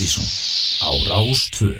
Ástísson á Rástvö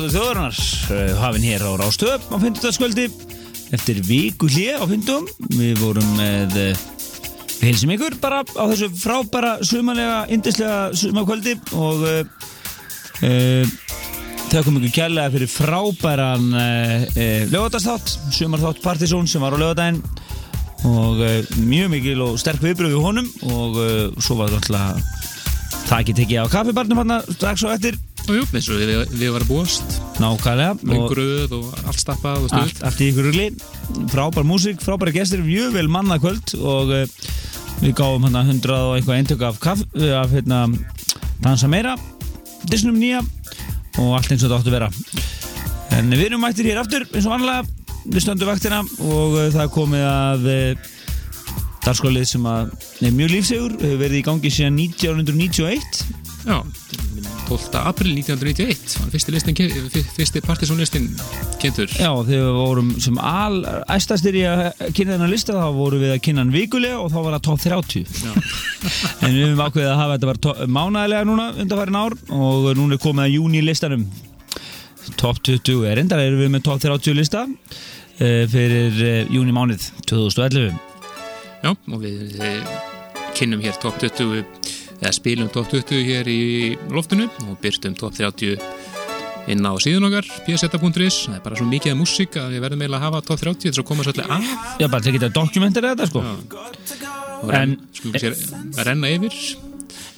Þáttur þjóðurnar uh, hafinn hér á Rástöð á 50. skvöldi eftir viku hlið á 50. Við vorum með við heilsum ykkur bara á þessu frábæra sumanlega, indislega sumakvöldi og uh, uh, þakkum ykkur kærlega fyrir frábæran uh, lögadagsþátt, sumarþátt Partizón sem var á lögadaginn og uh, mjög mikil og sterk viðbröð við honum og svo var þetta alltaf það ekki tekið á kaffibarnum strax og eftir Og jú, eins og við, við varum búast. Nákvæmlega. Og Lungröð og allt stappað og allt, allt í ykkur rugli. Frábær músík, frábæra gestir, mjög vel manna kvöld og uh, við gáum hann að 100 og eitthvað eintök af, kaff, af hérna, dansa meira Disnum nýja og allt eins og þetta áttu að vera. En við erum mættir hér aftur eins og vanlega við stöndum vaktina og uh, það komið að uh, darskólið sem að er mjög lífsegur, hefur verið í gangi síðan 1991 Já, 12. april 1991 var fyrsti, listin, fyrsti partysónlistin kynntur Já, þegar við vorum sem al æstastir í að kynna þennan lista þá vorum við að kynna hann vikulega og þá var það top 30 Já. en við höfum ákveðið að hafa þetta bara mánæðilega núna undanfærin ár og núna er komið að júni listanum top 20 er endar erum við með top 30 lista uh, fyrir uh, júni mánuð 2011 Já, og við eh, kynnum hér top 20 eða spilum top 20 hér í loftinu og byrtum top 30 inn á síðun okkar pseta.is, það er bara svo mikið af músík að við verðum eiginlega að hafa top 30 þess að koma svolítið að Já, bara til að geta dokumentir þetta sko Já. og renn, En- skulum sér að renna yfir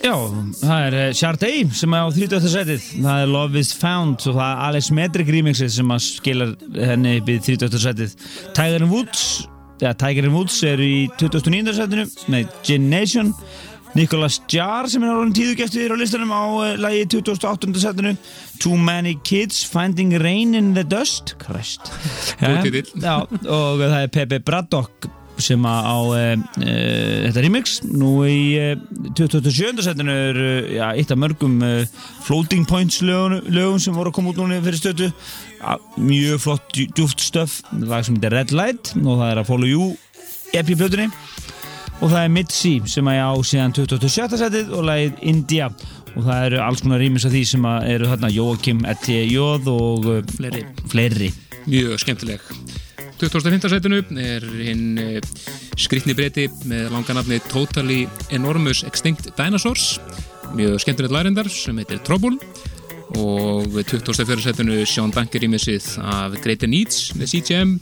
Já, það er eh, Sharday sem er á 30. setið það er Love is Found og það er Alex Medrick remixið sem að skilar henni upp í 30. setið Tiger Woods ja, Tiger Woods er í 29. setinu með Gin Nation Nicholas Jar sem er orðin tíðugestur á listanum á uh, lagi 28. setinu Too Many Kids Finding Rain in the Dust Christ titill. Já, og það er Pepe Braddock sem á e, e, þetta remix nú í e, 27. setinu er já, eitt af mörgum Floating Points lögum, lögum sem voru að koma út núna fyrir stötu ja, mjög flott djú- djúpt stöf lag sem heitir Red Light og það er að Follow You EP plötunni og það er Mitzi sem að ég á síðan 27. setið og lagið India og það eru alls konar rýmis af því sem að eru þarna Joachim Etje Jóð og e, Fleiri. fleiri mjög skemmtileg 2005. sætinu er hinn eh, skrýtni breyti með langa nafni Totally Enormous Extinct Dinosaurs mjög skemmtilegt lærendar sem heitir Trouble og 24. sætinu Sean Banker rýmisið af Greater Needs með CGM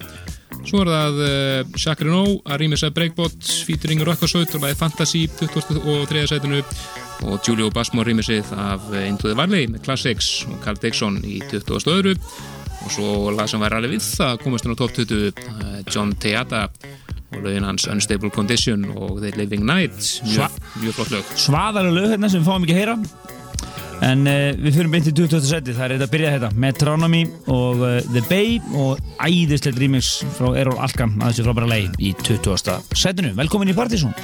svo er það uh, Jacques Renault að rýmisa Breakbot featuring Rökkarsöld og lagið Fantasy 23. sætinu og Julio Basmore rýmisið af eh, Into the Valley með Classics og Carl Dixon í 22. og svo lag sem var alveg við það komast hann á top 20 uh, John Teata og lögin hans Unstable Condition og The Living Night mjög, mjög flott lög svaðalega lög hérna sem við fáum ekki að heyra en uh, við fyrir beint í 20. seti það er þetta að byrja þetta Metronomy og uh, The Bay og æðislegt remix frá Errol Alkan að þessu frábæra lei í 20. setinu velkomin í Partizón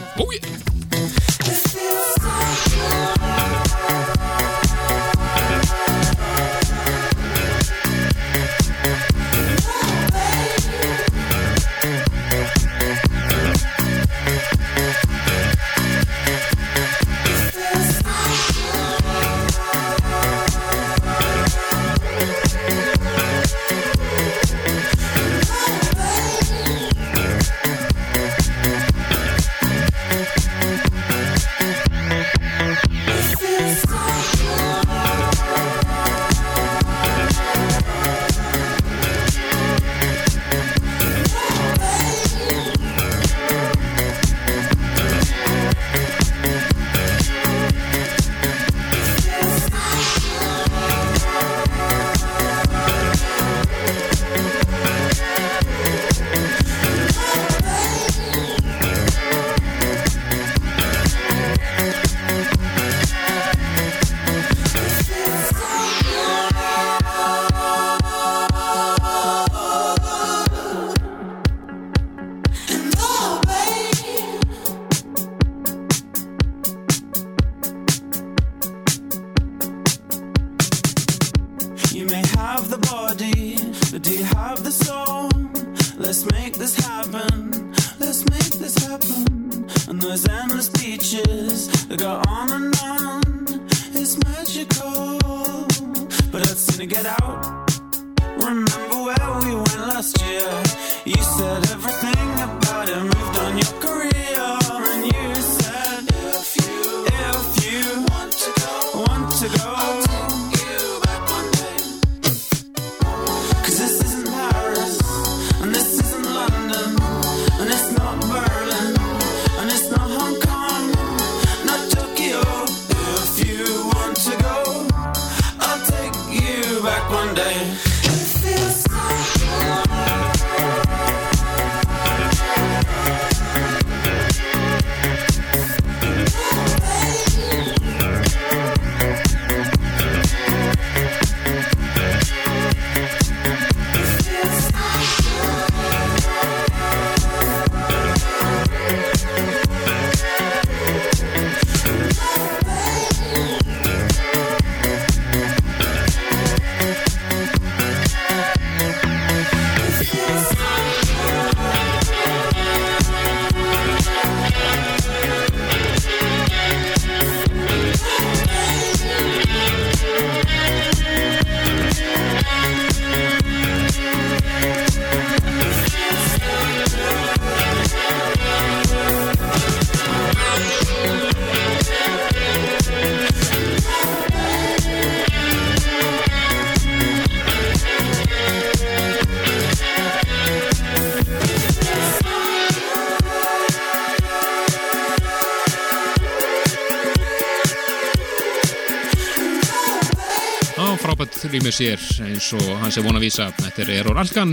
rýmur sér eins og hans er von að vísa. Þetta er Error Alkan.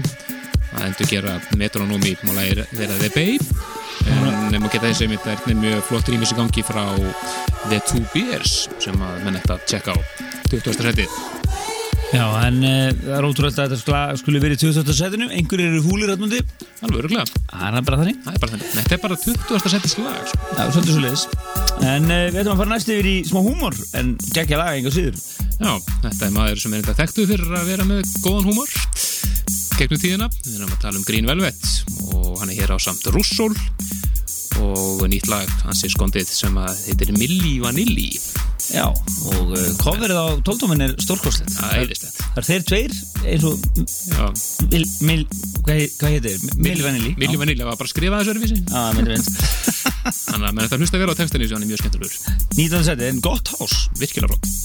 Að endur gera metronómi má læra þeirra The Babe. En nefnum að geta þessi mitt er mjög flott rýmis í gangi frá The Two Beers sem að menn þetta tjekka á. 20. setið. Já, en uh, það er ótrúlega að þetta skula- skuli verið í 20. setinu. Einhverjir eru fúlir rættmundi alveg öruglega, Það er bara þannig. Er þetta er bara 20. setið slag. Sko. Já, svolítið svo leiðis En uh, við ætlum að fara næst yfir í smá húmor en geggja laga enga síður Já, þetta er maður sem er enda þekktu fyrir að vera með góðan húmor. Gegnum tíðina, við erum að tala um Green Velvet og hann er hér á samt Russol og nýtt lag hans er skondið sem að heitir Milli Vanilli. Já, og uh, coverið á tóltóminn er stórkostlegt. Það er Það er þeir tveir eins og mil, mil, hvað, hvað heitir? Milli Vanilli? Milli Vanilli var bara að skrifa þessu öruvísi Já, Milli Vanilli þannig að þetta hlusta vera á textinni sem hann er mjög skemmtilegur. 19. seti, en gott hás. Virkilega flott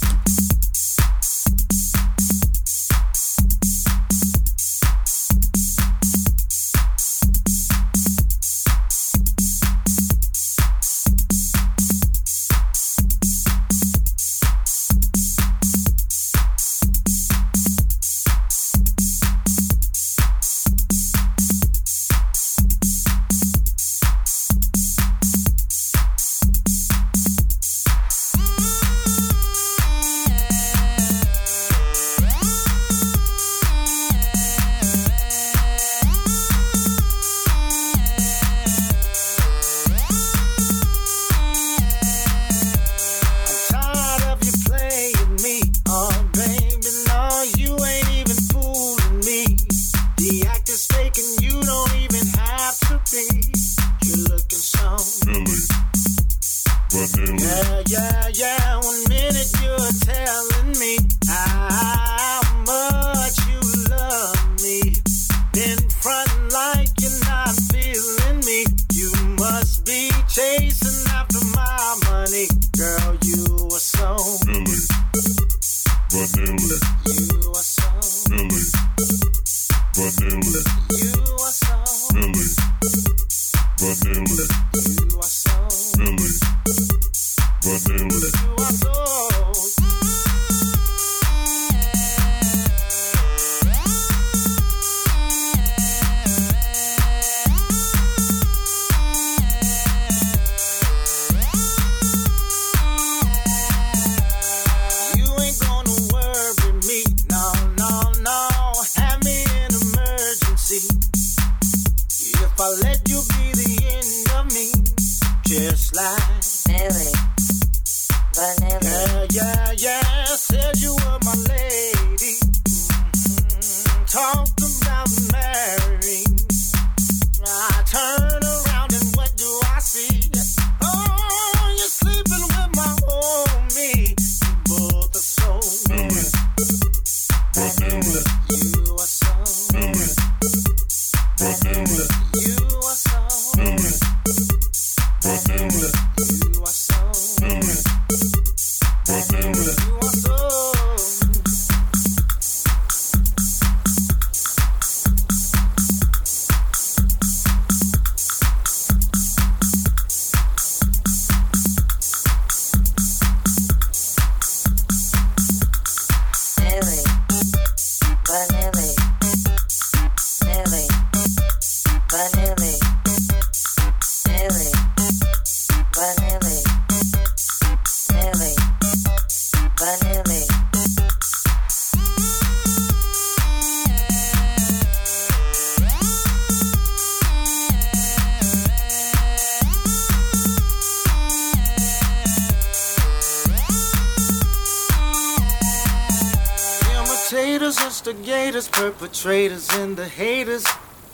perpetrators, and the haters.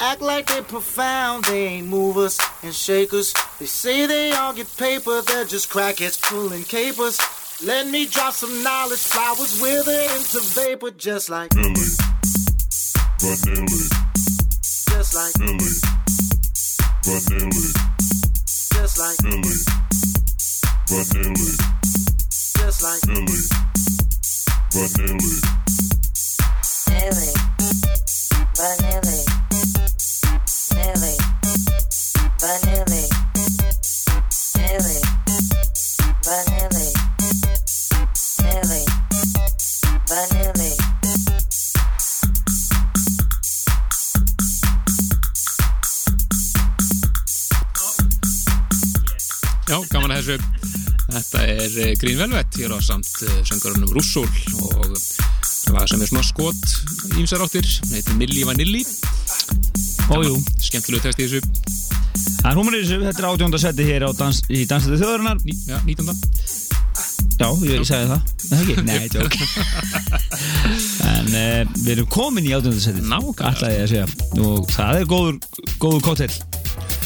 Act like they profound, they ain't movers and shakers. They say they all get paper, they're just crackheads pulling capers. Let me drop some knowledge, flowers wither into vapor, just like, Millie, Vanilli, just like, Millie, Vanilli, just like, Millie, Vanilli, just like. Millie, Vanilli, Green Velvet hér á samt söngarunum Rússól og lag sem er svona skot ímsar áttir. Heitir Milli Vanilli. Ójú, Skemmtilegu test í þessu. það er húmur í þessu, þetta er átjónda seti hér dans, í Dansætti þjóðarinnar Ní, já, 19. Já, ég, ég sagði það, Er það ekki? Nei, tjók En uh, við erum komin í átjónda seti. Ætlaði ég að segja Og það er góður, góður kóttel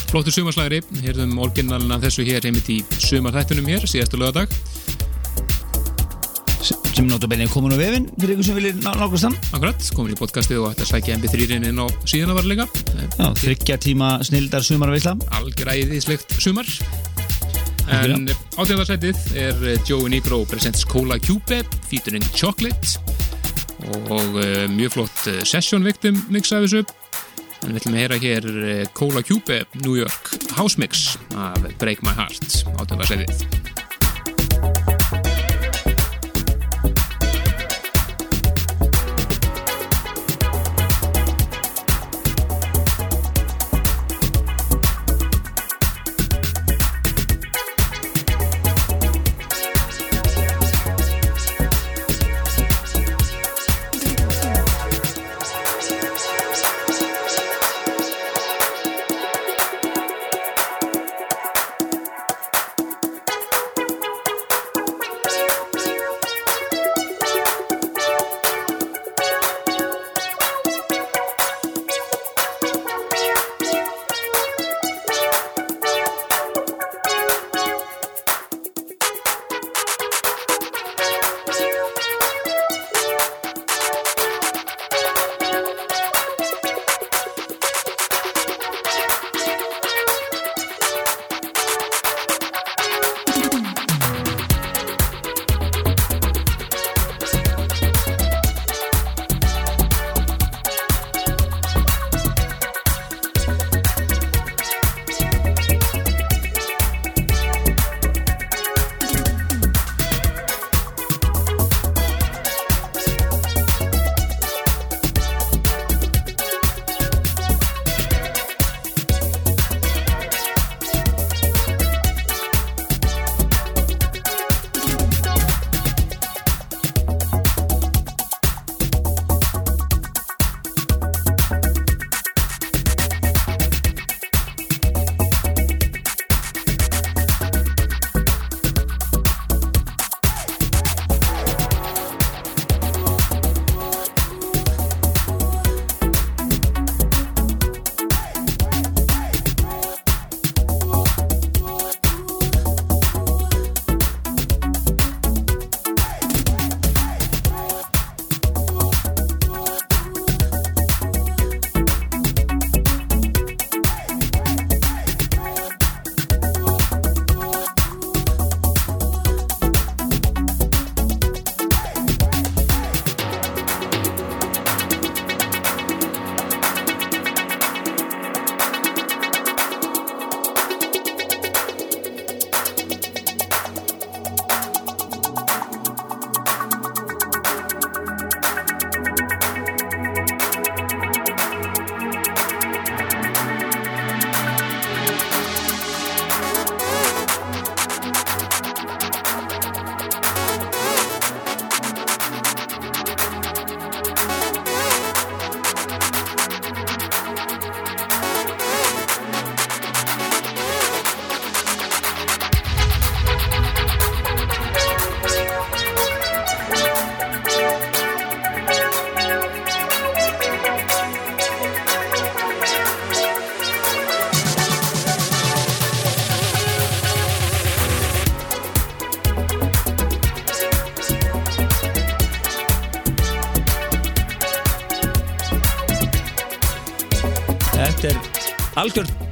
Flottur sumarslagri, hérðum orginalina þessu hér heimitt í sumarþættunum hér, síðastu lögadag. Sem er notabene komin á vefinn fyrir ykkur sem viljið nákvæmst hann Akkurat, komin í podcastið og ætti að sækja MP3-inn inn á síðan að var líka. Já, þryggja tíma snildar sumarveisla Algjör æðislegt sumar. En átjöndarsætið er eh, Joey Negro presents Cola Cube featuring Chocolate og uh, mjög flott session victim mix af þessu. En við ætlum að heyra hér Cola Cube New York House Mix af Break My Heart átjöndarsætið.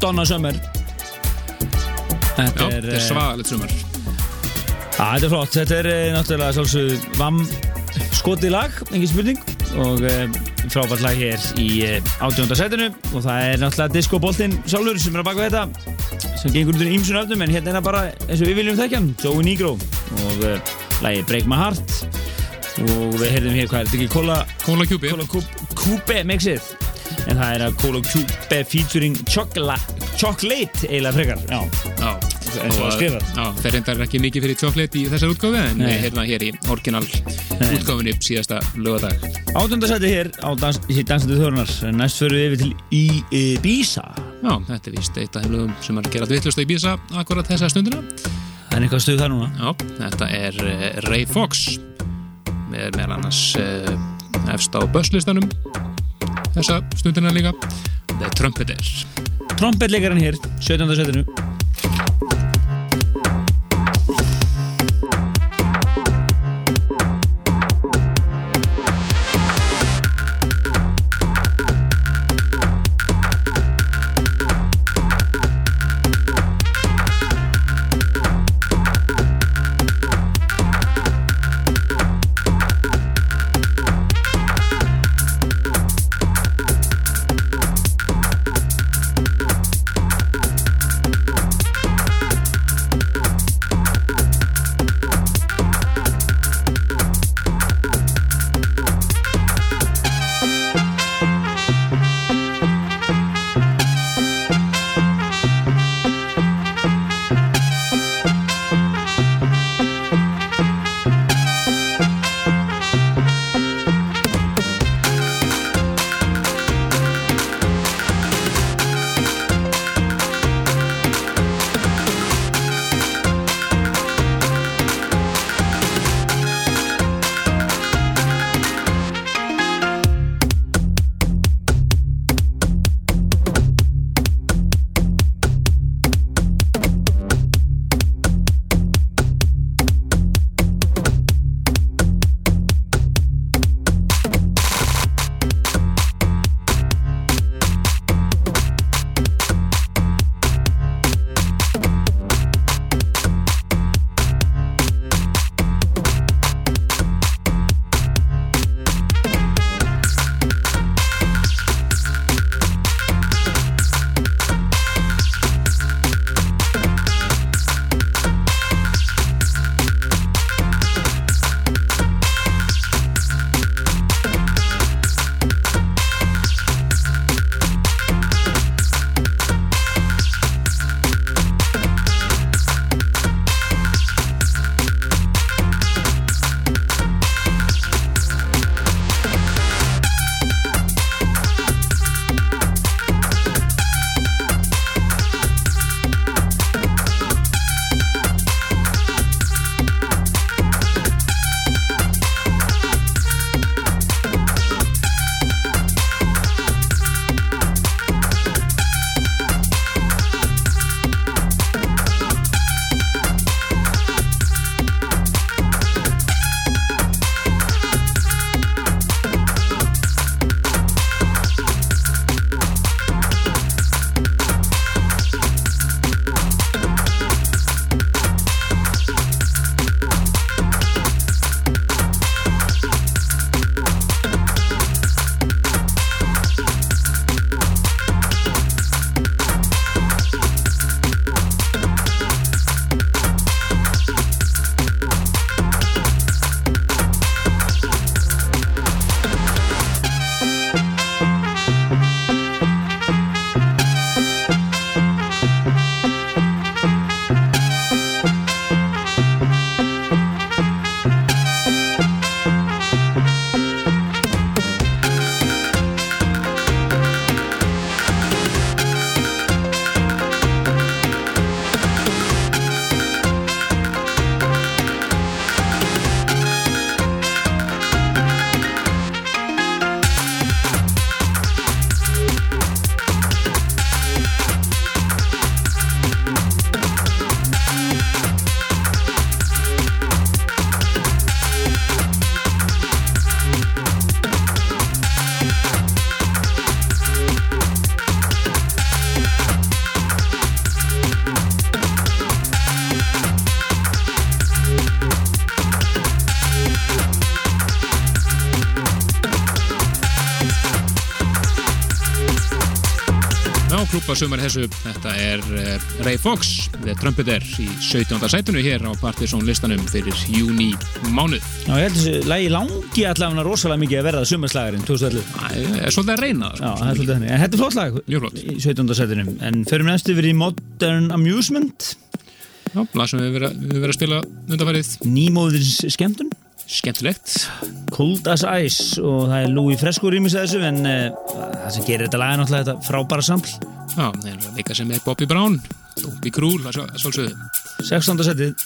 Donna Summer. Þetta Já, er, þetta er eh, svagalegt sumar þetta er flott, þetta er eh, náttúrulega svolsög vam skotið lag, engin spurning. Og e, frábært lag hér í e, átjónda sætinu og það er náttúrulega diskoboltinn sjálfur sem er að baka þetta sem gengur undir ímsun öfnum en hérna er það bara eins og við viljum þekkja hann, Joey Negro. Og e, lagi Break My Heart. Og við heyrðum hér hvað er þetta ekki Cola, Kóla kjúpi Cola Cube, Cube mixið. En það er að Cola Cube featuring Chocolate, chocolate eiginlega frekar, já, Já, eins og það skrifar Já, þeir reyndar ekki mikið fyrir chocolate í þessar útgáfi en Nei. það hér í orginal útgáfinni síðasta lögadag Átönda sæti hér á dans, í dansandi þjórunar Næst förum við yfir til í, í Bísa. Já, þetta er víst eitt af þeim lögum sem er að gera vittlust í Bísa akkurat þessa stundina. Það er eitthvað stuð þar núna. Já, þetta er uh, Ray Fox með meðal annars uh, efst á börslistanum þessa stundina líka. The Trumpeter Trompetleikarinn hér, 17. sætinu klúpa sumar þessu þetta er uh, Ray Fox The Trumpeter í 17. sætunu hér á Partizón listanum fyrir júni mánuð Já, ég held þessi lægi langi allavega rosalega mikið að verða summarslagarinn 2011 Það er svolítið að reyna það Já, sko. það er svolítið þannig. En þetta er flott lag flott. í 17. setinum. En förum næstu yfir í Modern Amusement, Já, lag sem við verið að spila undanfærið nýmóðins skemmtun, skemmtilegt Cold as Ice og það er Louis Fresco rýmis að þessu en uh, það sem gerir þetta lag er náttúrulega þetta frábæra sampl. Já, það er líka sem er Bobby Brown Bobby Krúl, það er svolsögðu 16. setið.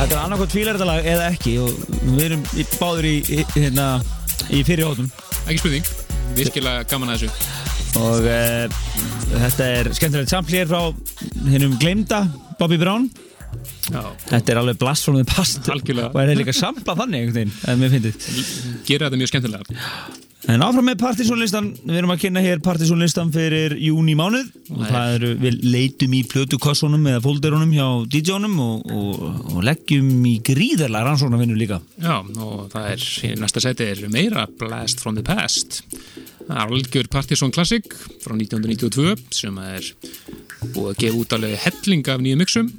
Þetta er annarkot fílaritalag eða ekki og við erum í, báður í, í, hérna, í fyrir hóttum Ekki spurning, virkilega gaman að þessu. Og uh, þetta er skemmtilegt sampl hér frá hennum glemda Bobby Brown. Já, Þetta er alveg blast from the past. Algjörlega. og er líka samplað þannig einhvern veginn, en mér finnst gera þetta mjög skemmtilega En áfram með partysónlistan, við erum að kynna hér partysónlistan fyrir júni mánuð. Og það eru, við leitum í plötukossunum eða fólderunum hjá DJ-unum og, og, og leggjum í gríðarlega rannsóknarvinnu líka. Já, og það er, í næsta seti er meira Blast from the Past. Algjör Partisan Classic frá 1992 sem er búið að gefa út alveg helling af nýjum mixum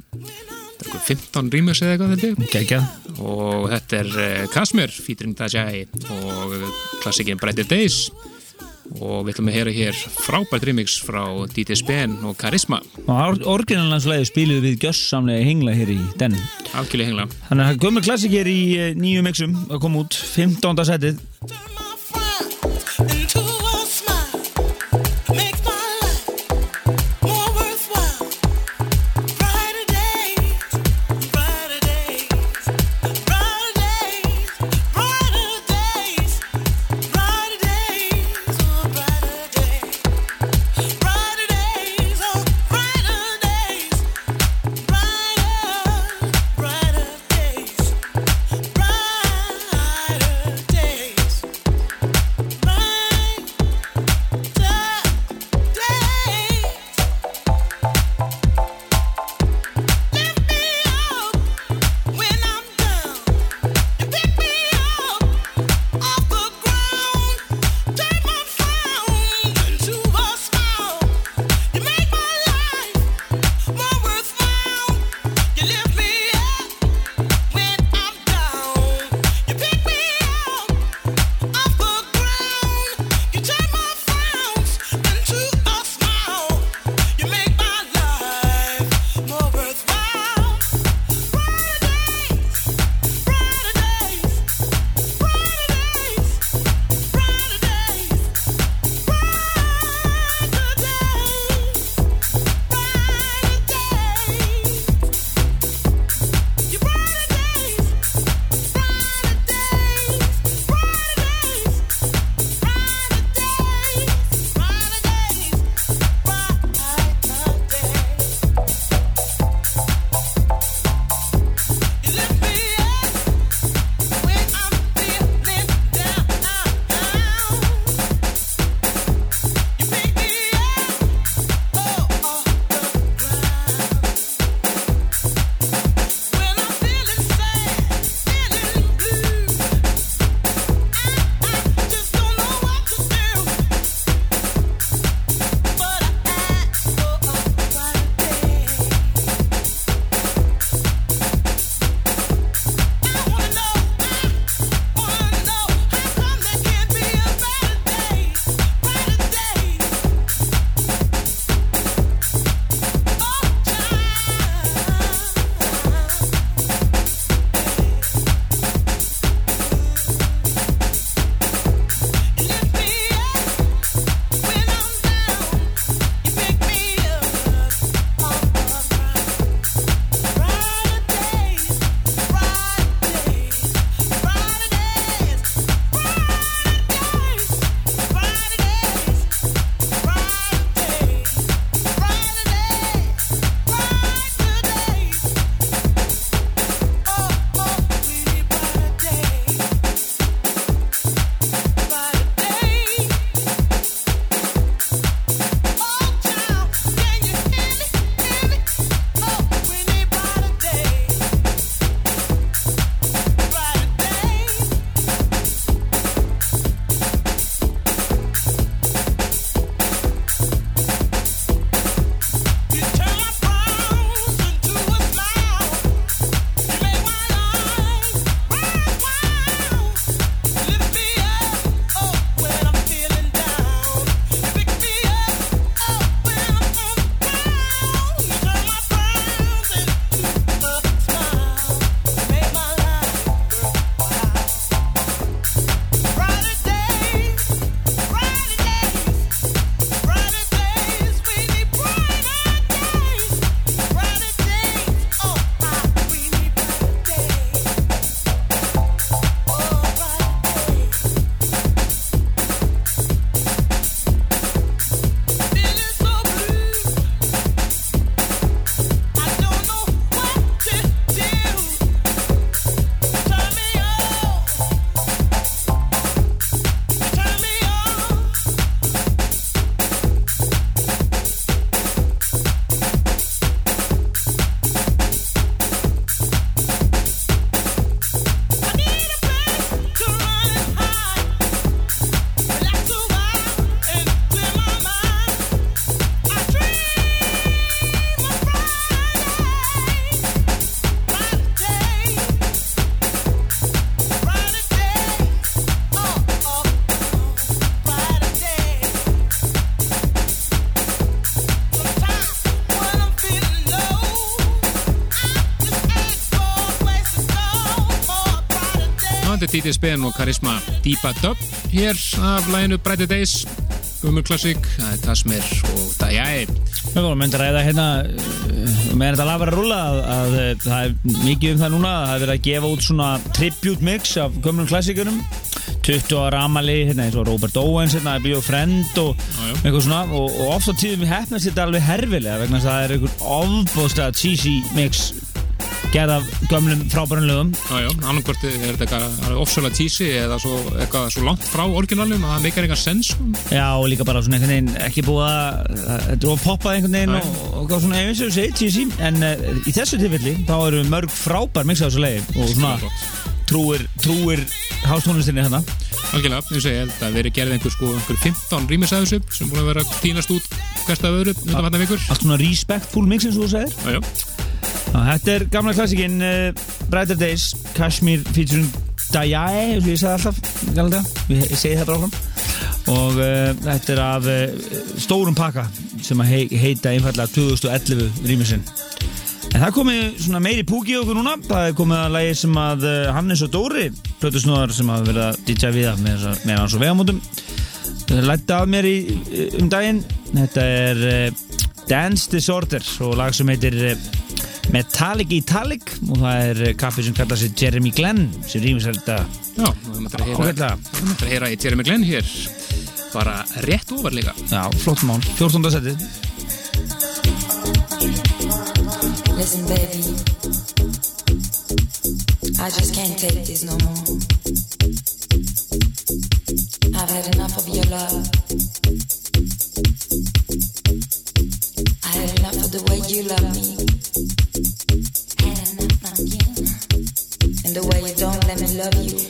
15 rýmurs eða eitthvað þetta Gægjað og þetta er uh, Kasmer featuring Dajai og klassikinn Brighter Days. Og við ætlum að heyra hér frábært remix frá DJ Spen og Karisma. Og orginalnanslæði spiluðu við gjössamlega hengla hér í den algjörlega hengla. Þannig að gömur klassik er í eh, nýju mixum að koma út. 15. setið DJ Spen og Karisma Deepa Dub hér af læginu Brighter Days. Gummur Classic, það er Tasmir og Dajæ Við vorum myndið að ræða hérna uh, með þetta lag var að rúlla að, að uh, það er mikið um það núna að það er verið að gefa út svona tribute mix af gömlum klassikurum 20 ára amali, hérna eins og Robert Owens hérna, Be Your Friend og já. eitthvað svona og, og oft á tíðum hefnast þetta alveg herfilega vegna það er einhver ofbóðslega cheesy mix gerð af gömlum frábærum lögum. Já, já, annarkvort er þetta ofsalega tísi eða svo, eitthvað svo langt frá orginalum að það meikar eitthvað sens sko. Já, og líka bara svona einhvern veginn ekki búið að þetta of poppað einhvern veginn Nei. og, og gaf svona eins og segið cheesy. En uh, í þessu tilfelli þá eru mörg frábær mix á þessu lagi og svona trúir, trúir hástónlistinni hérna. Algjörlega, ég segi, að verið gerð einhver, sko, einhver 15 rýmis að þessu sem búin að vera tínast út hvert af öðru allt svona respectful mix eins og þú segir Þetta er gamla klassikinn uh, Brighter Days, Kashmir featuring eins og ég sagði alltaf ég segi það bara áfram. Og uh, þetta er af uh, stórum pakka sem að hei, heita einfallega 2011 rýmisinn. En það komið svona meiri púki okkur núna. Það komið að lægi sem að Hannes og Dóri, plötusnúðar sem að verða DJ við af með, með hans og vegamótum lætti af mér í, um daginn. Þetta er Dance Disorder og lag sem heitir Metallic Italic og það er kappi sem kallar sig Jeremy Glenn sem rýmis þetta já, og við möttum að heyra ágætlega Við möttum að heyra í Jeremy Glenn hér bara rétt ofar líka Já, flott mál, 14. setið Listen, baby. I just can't take this no more. I've had enough of your love. I had enough of the way you love me. Love you.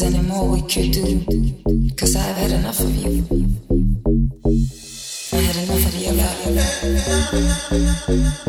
there's any more we could do. Cause I've had enough of you. I had enough of your love.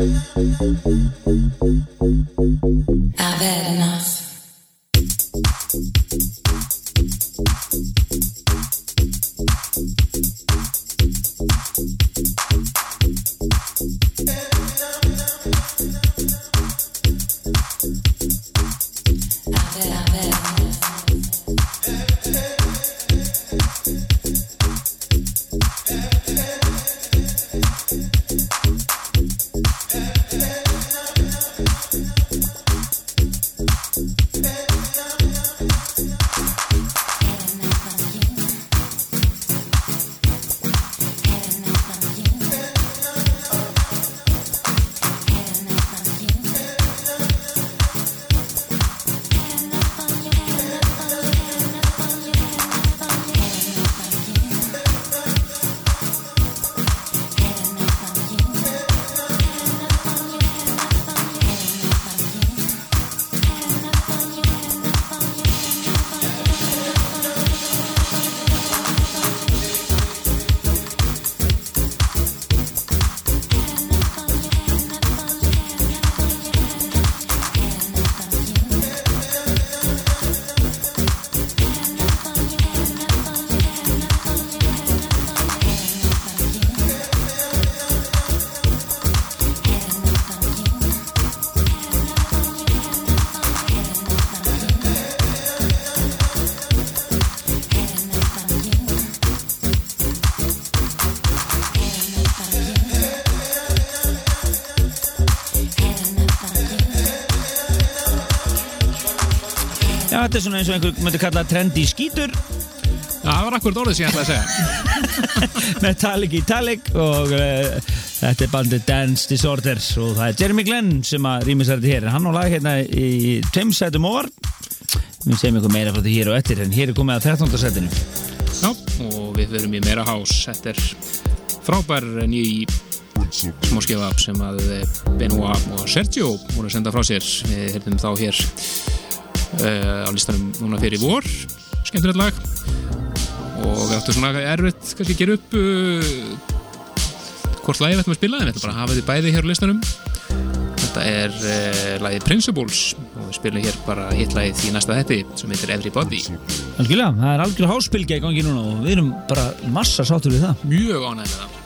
Eins og einhver myndi kalla trendi skítur Já, það var akkurat orðið sem ég ætlaði að segja. Metallic Italic og uh, þetta er bandið Dance Disorder og það er Jeremy Glenn sem að rýmis þetta hér en hann á lag hérna í tveim sætum ofar við segjum ykkur meira frá því hér og eftir en hér er komið að 13. sætinu Já, og við verum í meira hás. Þetta er frábær ný smáskjöfa sem að Benoit og Sergio voru að senda frá sér. Við heyrðum þá hér uh, á listanum núna fyrir vor. Skemmtilegt lag. Og við áttum svona erfitt kannski að gera upp uh, hvort lagi við ættum að spila en við ættum bara að hafa þið bæði hér á listanum. Þetta er uh, lagið Principles og við spilum hér bara hitt lagið í næsta þetti sem heitir Everybody. Algjörlega, það er algjör háspilgja í gangi núna og við erum bara massa sáttur við það Mjög ánægð með það.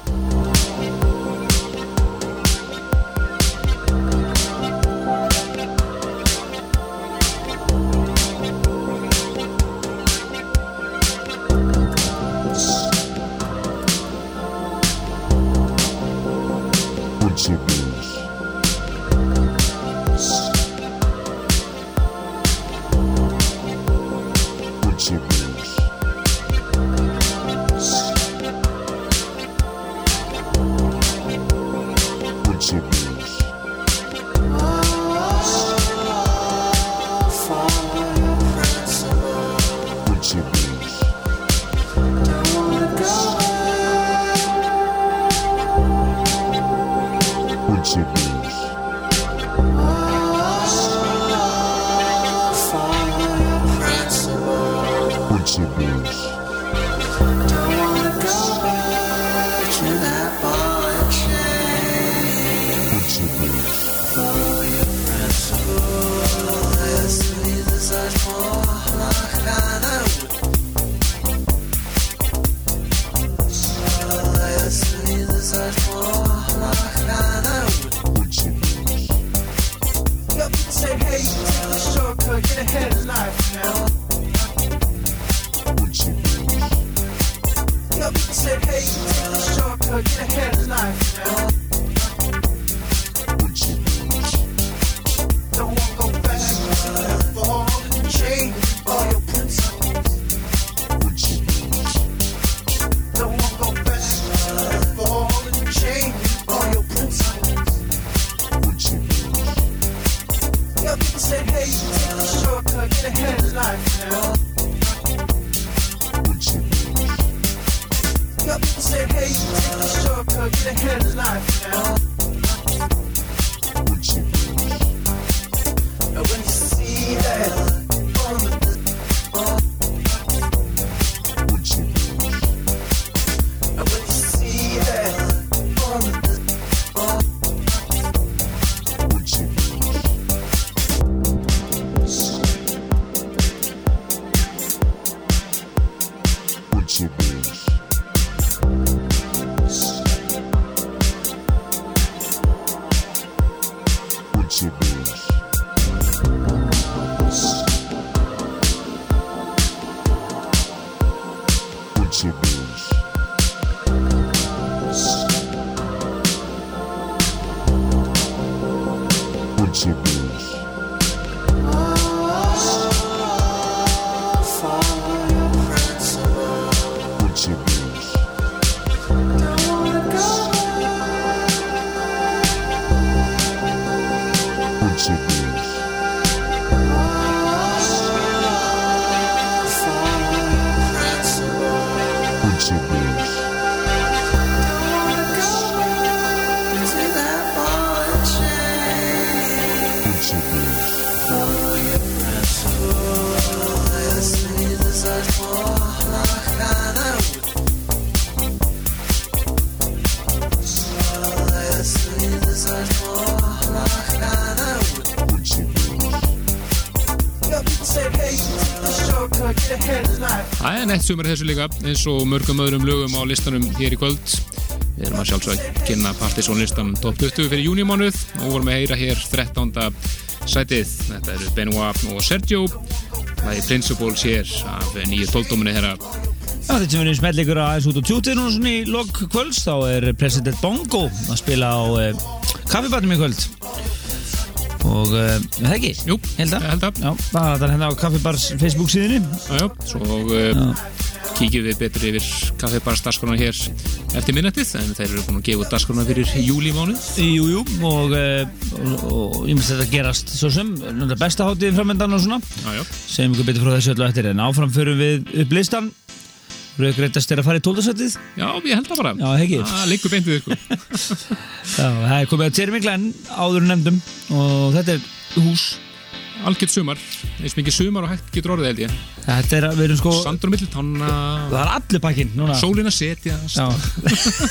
Nett sumar þessu líka eins og mörgum öðrum lögum á listanum hér í kvöld. Við erum að sjálfsög að kynna Partiðsson listan top 20 fyrir júnimánuð og vorum að heyra hér 13. sætið. Þetta eru Benoit og Sergio. Það er Principles hér af nýju tóldóminni þeirra. Já, þetta sem við erum smellikur aðeins út á tjútið núna svona í lok kvölds þá er President Bongo að spila á uh, kaffibarnum í kvöld og uh, það ekki? Jú, held að. Held að. Já, það er hérna á kaffibars Facebook síðunni. Já, svo uh, kíkjum við betur yfir kaffibars dagskrána hér eftir minnettið en þeir eru búin að gefa út dagskrána fyrir júlímánuð. Jú, jú, og, uh, og, og ég myndi þetta gerast svo sem, besta hátíðin framöndan og svona. Já, já, segjum ykkur betur frá þessu öllu eftir en áfram förum við upp listan Rauðgreitast er að fara í tóldasettið já, ég held það bara. Já, ekki. Það liggur beint við sko. Já, það er komið að Jeremy Glenn áður nefndum og þetta er hús. Algjört sumar, eins mikið sumar og hægt getur orðið held ég. Þetta er, við erum sko Sandur á milli tanna Það er allir pakkinn núna. Sólin að setja. Já.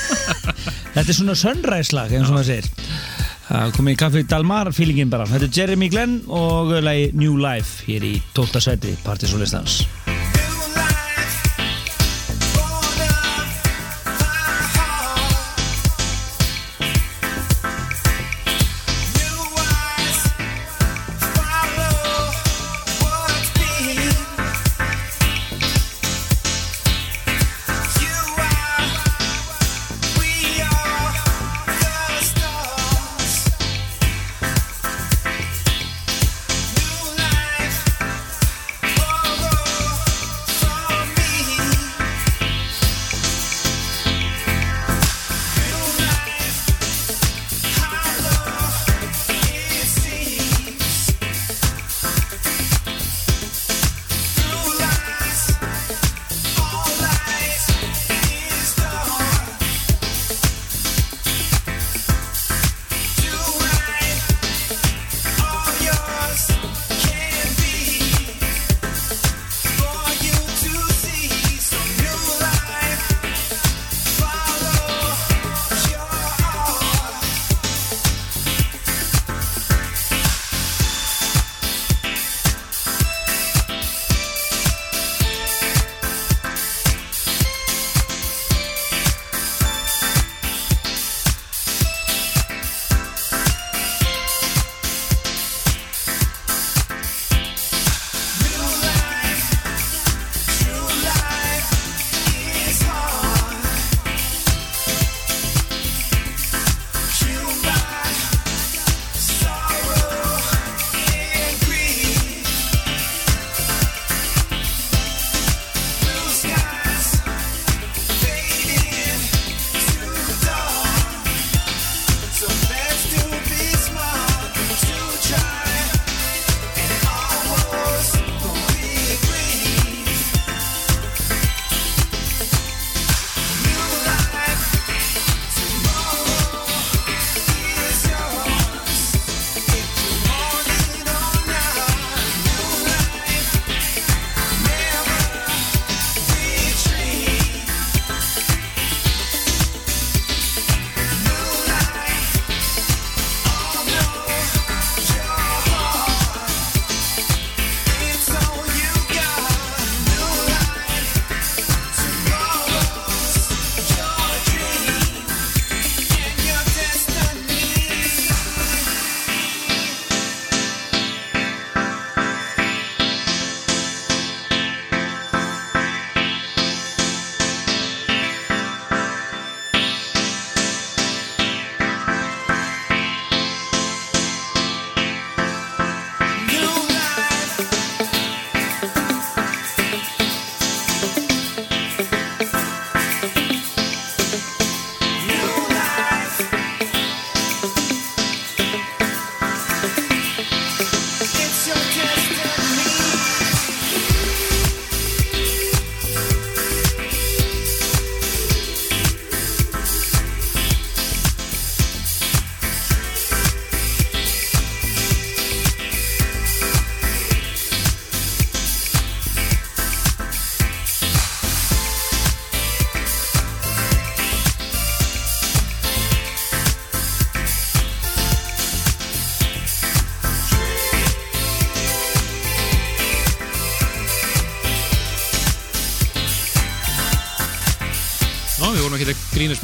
Þetta er svona sunrise lag eins og maður segir. Það komið í kaffi Dalmar feelingin bara. Þetta er Jeremy Glenn og lagi New Life hér í 12. seti Partisolistans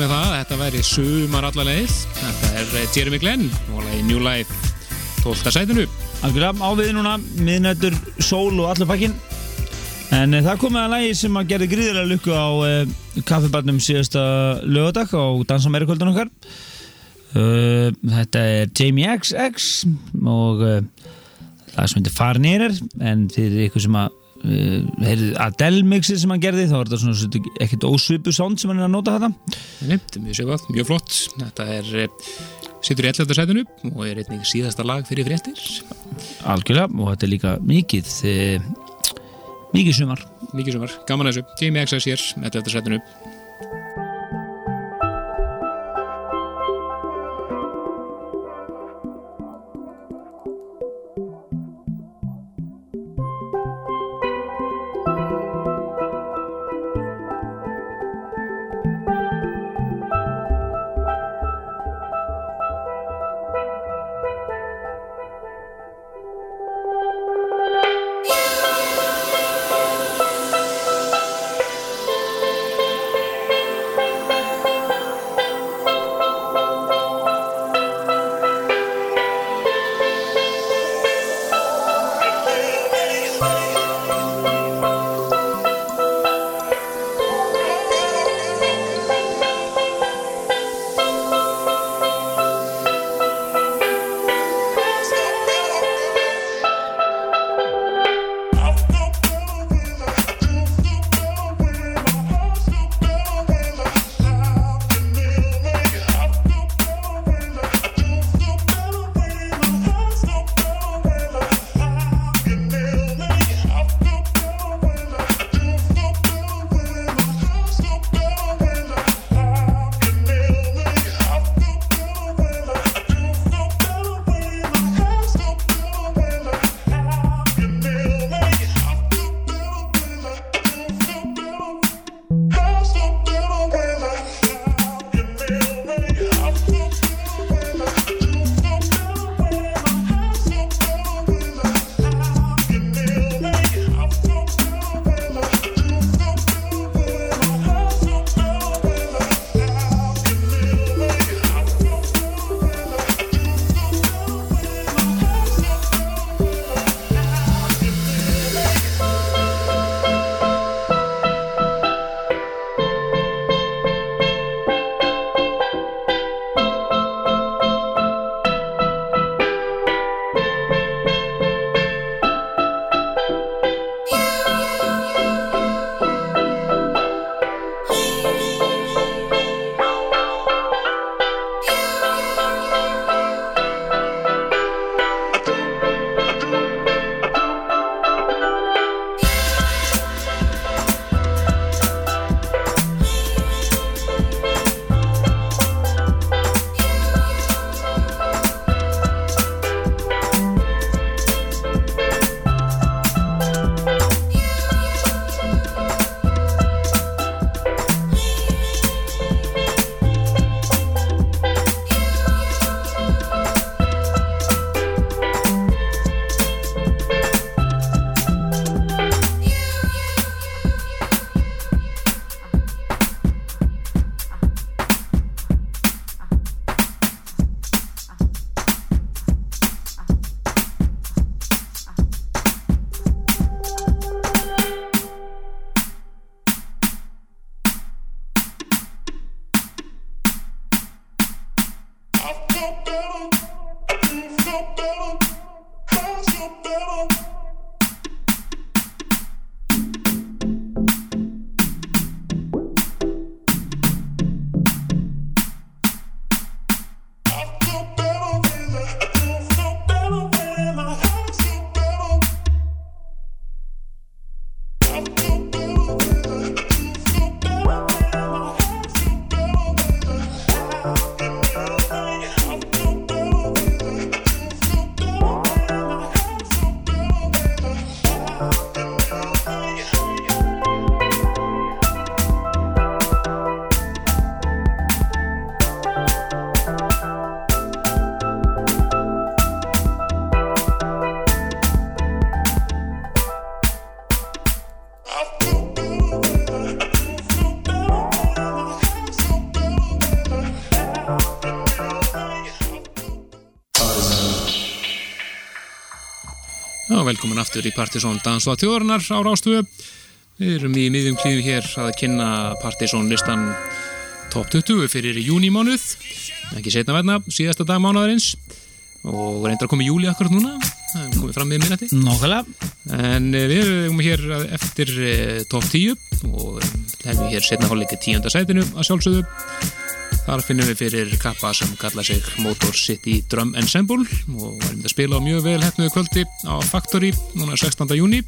grínast með það að þetta væri sumar allarleið. Þetta er eh, Jeremy Glenn og lagi New Life 12. sætinu. Algjörlega áviði núna, miðnættur, sól og allur pakkin En uh, það komið að lægi sem að gerði gríðilega lukku á uh, kaffibarnum síðasta lögadag á Dansamerikvöldun okkar uh, Þetta er Jamie XX og uh, það sem heitir Farnir en fyrir ykkur sem að uh, heyrið Adele mixið sem hann gerði þá er þetta svona ekkert ósvipu sound sem hann er að nota þetta er mjög svipað, mjög flott. Þetta er, eh, situr í 11. sætinu og er einnig síðasta lag fyrir fréttir. Algjörlega og þetta er líka mikið uh, mikið sumar Mikið sumar, gaman að þessu. Jamie XS hér, 11. velkomin aftur í Partisón Dansla Þjóðurnar á Rástöðu. Við erum í miðjum klíðum hér að kynna Partisón listan top 20 fyrir júnimánuð. Ekki setna verna, síðasta dag mánuðarins. Og reyndar að koma í júli akkurat núna. Það er komið fram með minnati. Nákvæmlega. En eh, við erum hér eftir eh, top 10 og hefum hér setna hálfleika tíunda sætinu að sjálfsögðu. Þar finnum við fyrir kappa sem kalla sig Motor City Drum Ensemble spila á mjög vel hefnuðu kvöldi á Factory núna 16. júni.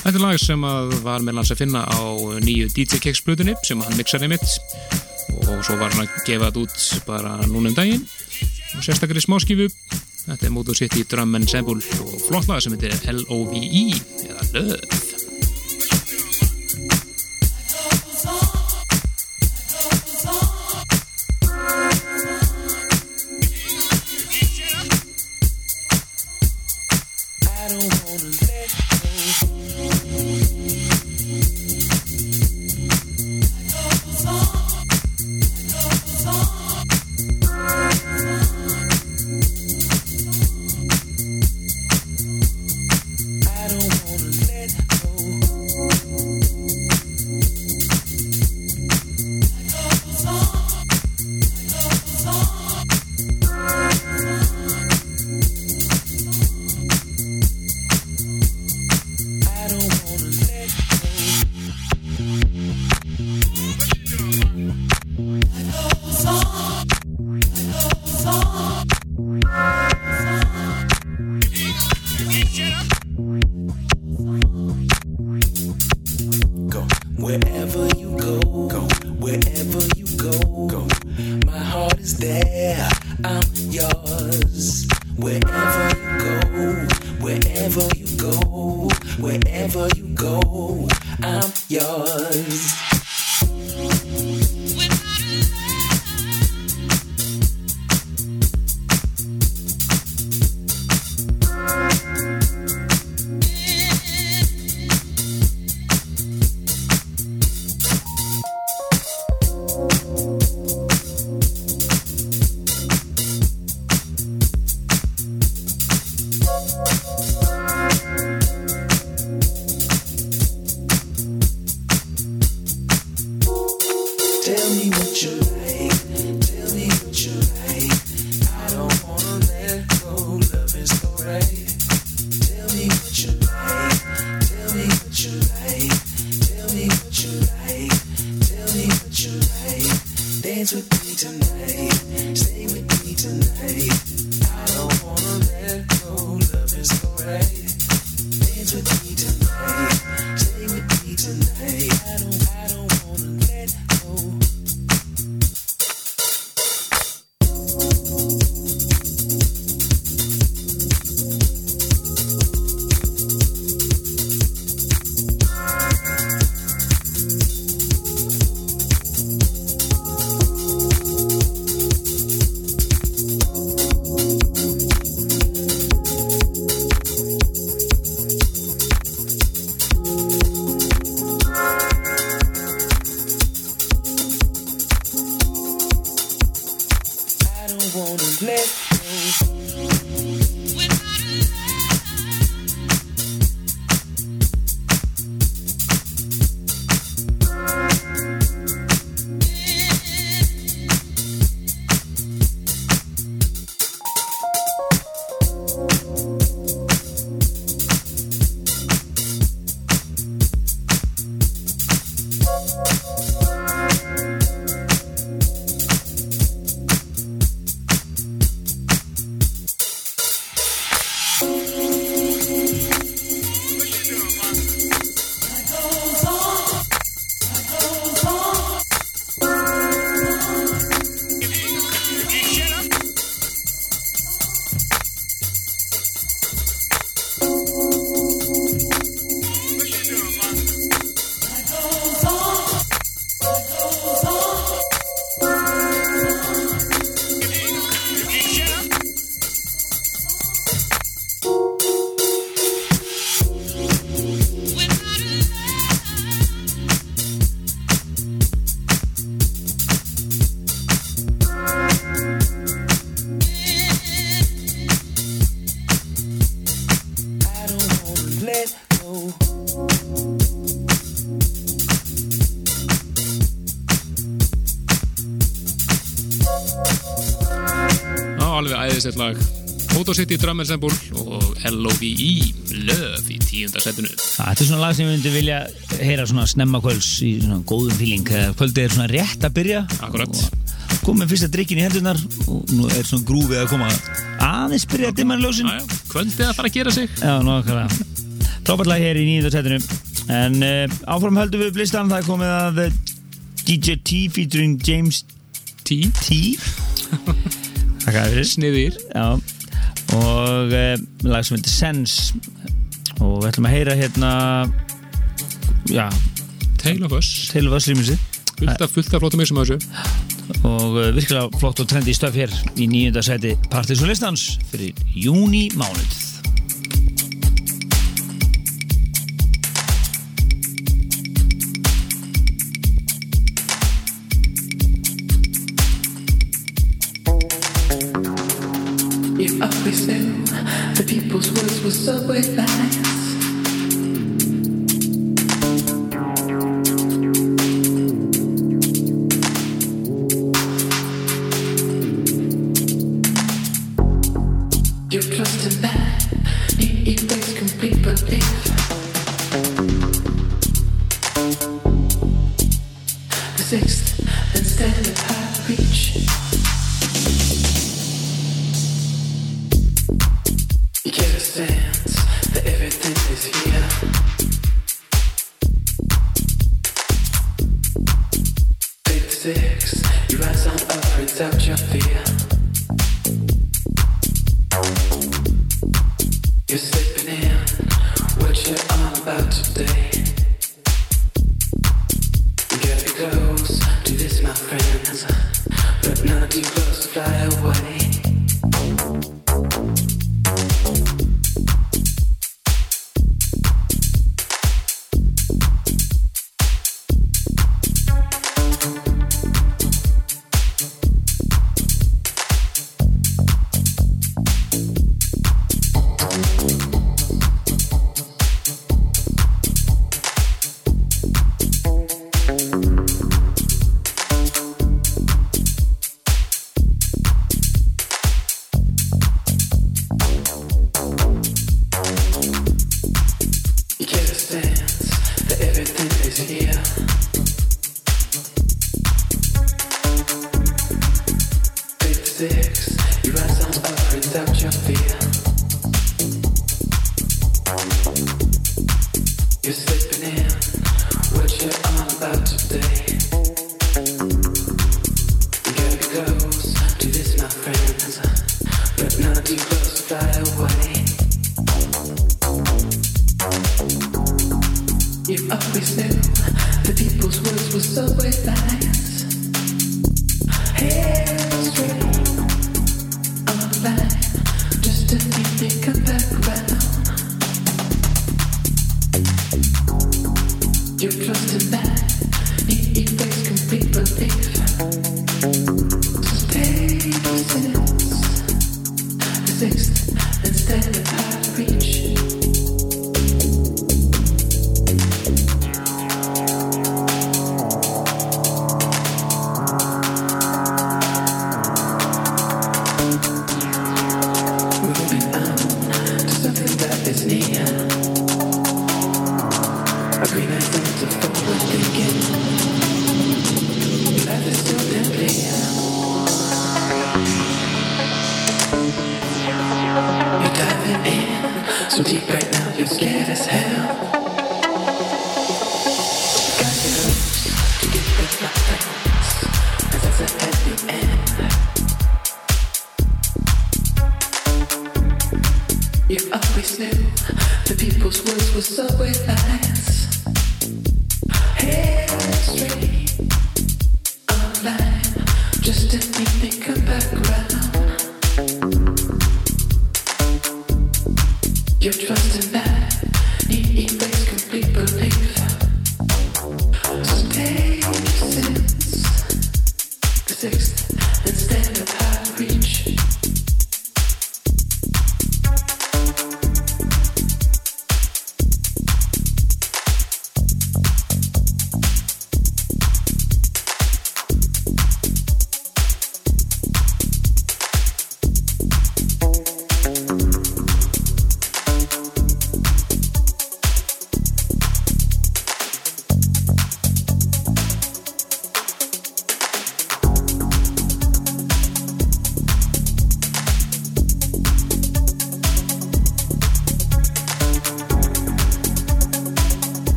Þetta er lag sem var með lands að finna á nýju DJ Kicks blutunni sem hann mixaði mitt og svo var hann að gefa þetta út bara núna um daginn og sérstaklega í smáskifu. Þetta er Motor City Drum Ensemble og flott lag sem heitir L-O-V-E eða Löð. Lag. Motor City Drum Ensemble og L.O.V.E. Love í tíunda setinu. Þetta er svona lag sem við myndum vilja heyra svona snemma kvölds í svona góðum fíling kvöldið er svona rétt að byrja. Akkurat. komið fyrsta drikkin í hendunar og nú er svona grúfið að koma aðeins byrja að dimma ljósin kvöldið að fara að gera sig. Já, nokkala Frábært lag hér í nýjönda setinu. En uh, áfram höldum við upp listan Það komið að uh, DJ T featuring James T? T Sniðir Já. Og uh, lag sem heitir Sense. Og við ætlum að heyra hérna Já, Tale of Us Tale of Us Fullt af, fullt af flottum eisum að þessu. Og uh, virkilega flott og trendi stöf hér Í nýjönda seti Partisan listans Fyrir júni mánuð So way always knew the people's words were subway lines. Hairspray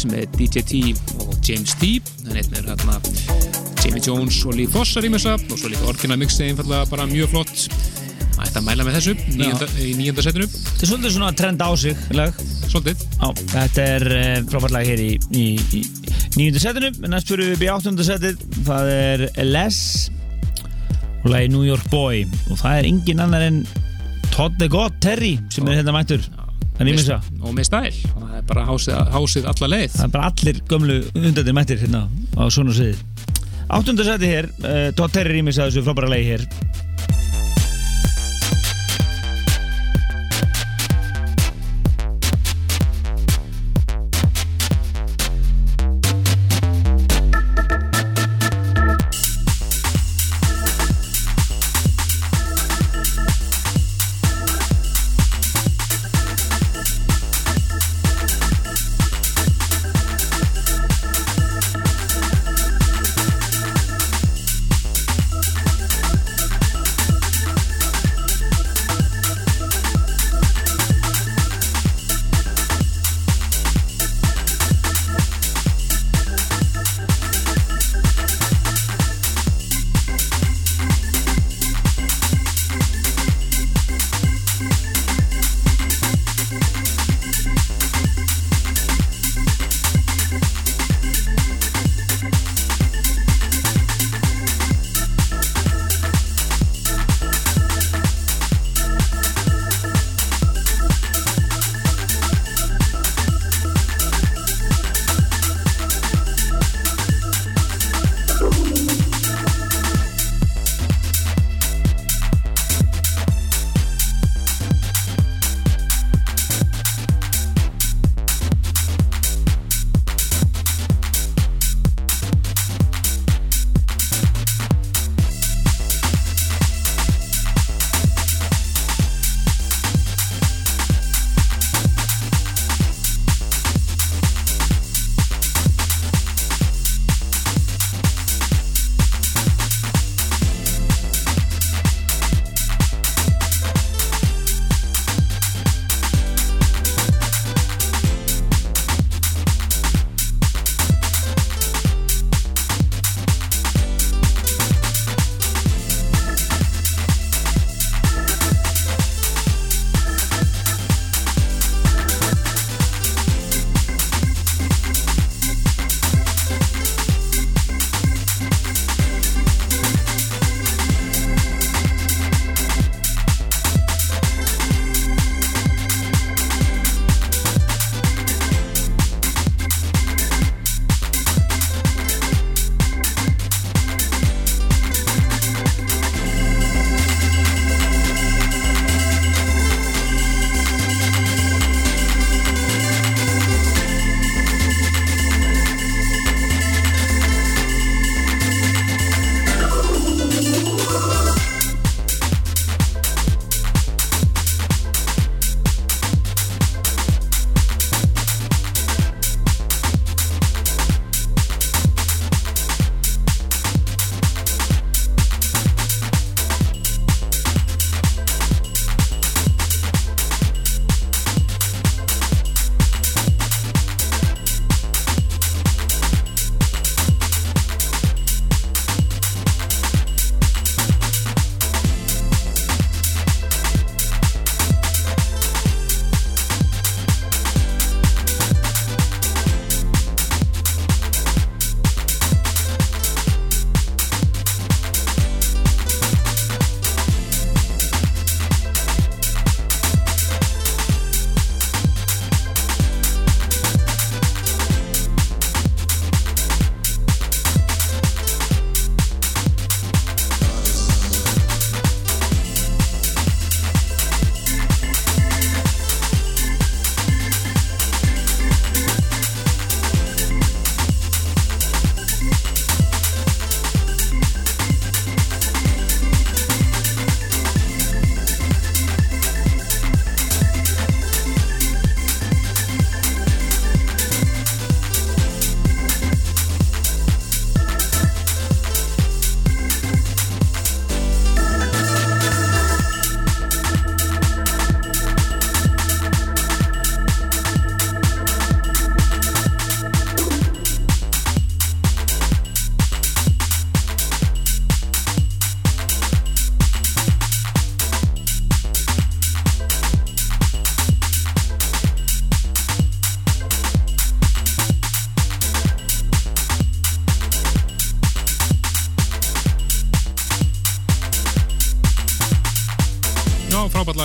Sense með DJ T og James T. Þannig að er hérna Jamie Jones og Lee Foss að rýmisa og svo líka orginal mixið einfallega bara mjög flott. Það ætti að mæla með þessu níunda, í nýjönda setinu. Þetta er svolítið svona trend á sig lag. Svolítið. Já, þetta er uh, frábært lag hér í, í, í nýjönda setinu. Næst fyrir við upp í áttunda setið. Það er Les og lagi New York Boy og það er engin annar en Todd the God Terry sem er hérna mættur. Er. Og með stæl. Bara hásið, hásið alla leið. Það er bara allir gömlu undandir mættir hérna á svona sviði. Áttunda setið hér, Todd Terry rýmis að þessu frábæra lagi hér.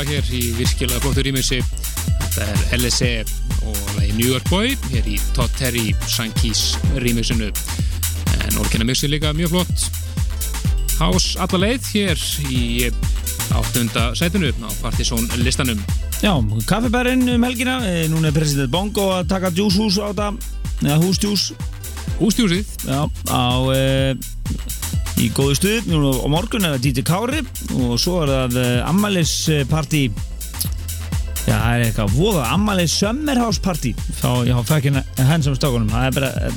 Frábætlega hér í virkilega flottu rýmissi þetta er LSE og lagi New York Boy hér í Todd Terry Sankís rýmissinu en orkina mixi líka mjög flott. House alla leið hér í áttunda sætinu á Partizón listanum. Já, kaffibærin um helgina. Eh, Núna er president Bongo að taka djúshús á þetta. Eða húsdjús. Hústjúsið Já, á e, Í góðu stuð Nú á morgun er það DJ Kári. Og svo er það e, ammælisparti Já, það er eitthvað voða Ammælis Summerhouse party. Þá, já, fæk henn sem stókunum Það er bara e,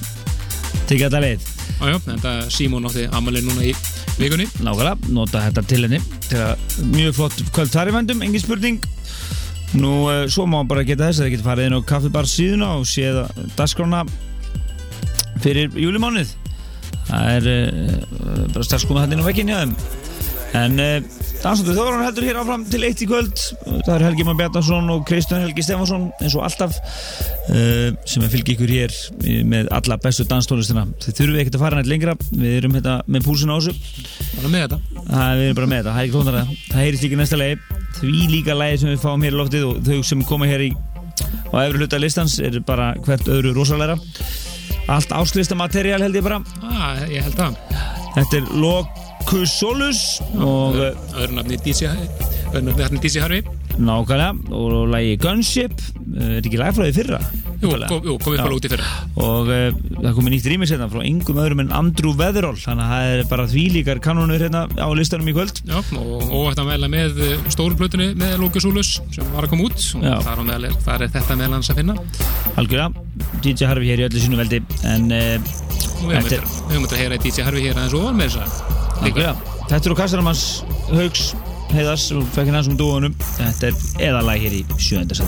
Tekið þetta leið. Jájá, þetta Simon átti amalinn núna í vikunni. Nákvæmlega, nota þetta til henni. Til að mjög flott kvöld þar í vendum, engin spurning. Nú, svo má bara geta þess að þið getur farið inn á kaffibar síðuna og séð dagskrána fyrir júlimánuð það er uh, bara strax komið hann inn á vekkinni að þeim en uh, Dansandur Þóran heldur hér áfram til eitt í kvöld. Það er Helgi Már Bjarnason og Kristján Helgi Stefansson eins og alltaf uh, sem er fylgi ykkur hér með alla bestu danstónlistina. Þið þurfum ekkert að fara nætt lengra. Við erum hérna með púlsina á þessu. Bara með þetta. Það við erum bara með þetta, það er ekki klónara. Það heyrist líka næsta lagi. Því líka lagi sem við fáum hér í loftið og þau sem koma hér í á efri hluta listans er bara hvert öðru rosalega Allt áslistamaterial held ég bara. Ah, Ég held það. Þetta er Locus Solus og uh, Öðru nafni Nákvæmlega. Og lagi Gunship uh, er ekki lagfræði fyrra? Jú, kom, jú komið bara út í fyrra. Og uh, það komið nýtt rýmis hérna frá yngum öðrum en Andrew Weatherall. Þannig að það er bara þvílíkar kanonur hérna á listanum í kvöld. Já, og óvægt að meðla með stóru plötunni með Lókus Úlus sem var að koma út. Og þar, er, þar er þetta meðal hans að finna. Algjörlega. DJ Harfi hér í öllu sínu veldi. En uh, við höfum Þetta að heyra DJ Harvey hér aðeins og með þess að þetta eru Kassaramans Haugs heiðars og fekk hérna sem dúanum þetta er eðalag hér í sjöönda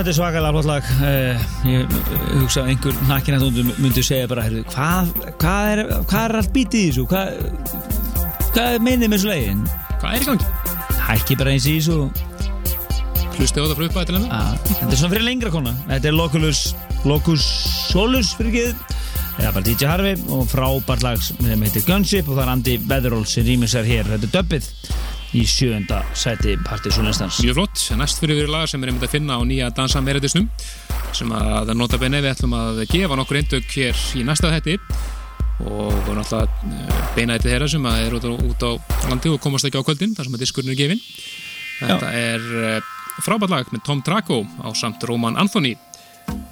þetta er svakalega flott lag uh, Ég ég hugsa að einhver nakkin að þú myndi segja bara heyrðu, hvað, hvað, er, hvað er allt bítið í þessu? Hvað, hvað meinið með þessu lagin? Hvað er í gangi? Hækki bara eins í þessu Hlusti á þetta frá uppæði til hennar? að, Þetta er svona fyrir lengra kona Þetta er Locus, Locus Solus fyrir ekki eða bara DJ Harvey og frábært lag sem heitir Gunship og það er Andy Weatherall sem rýmisar hér Þetta er döppið í sjönda sæti partysónlistans Mjög flott, næst fyrir við lag sem er einmitt að finna á nýja Dansa Meredisnum sem að nota benni við ætlum að gefa nokkur eindök hér í næsta þetti og náttúrulega eh, beina þetta þeirra sem er út á, út á landi og komast ekki á kvöldin þar sem að diskurinn er gefin Þetta er eh, frábært lag með Tom Drago á samt Roman Anthony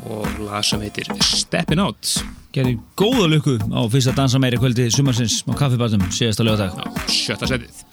og lag sem heitir Steppin' Out. Gerði góða lukku á fyrsta dansa meiri kvöldi sumarsins á kaffibatum síðasta lögadag sjötta setið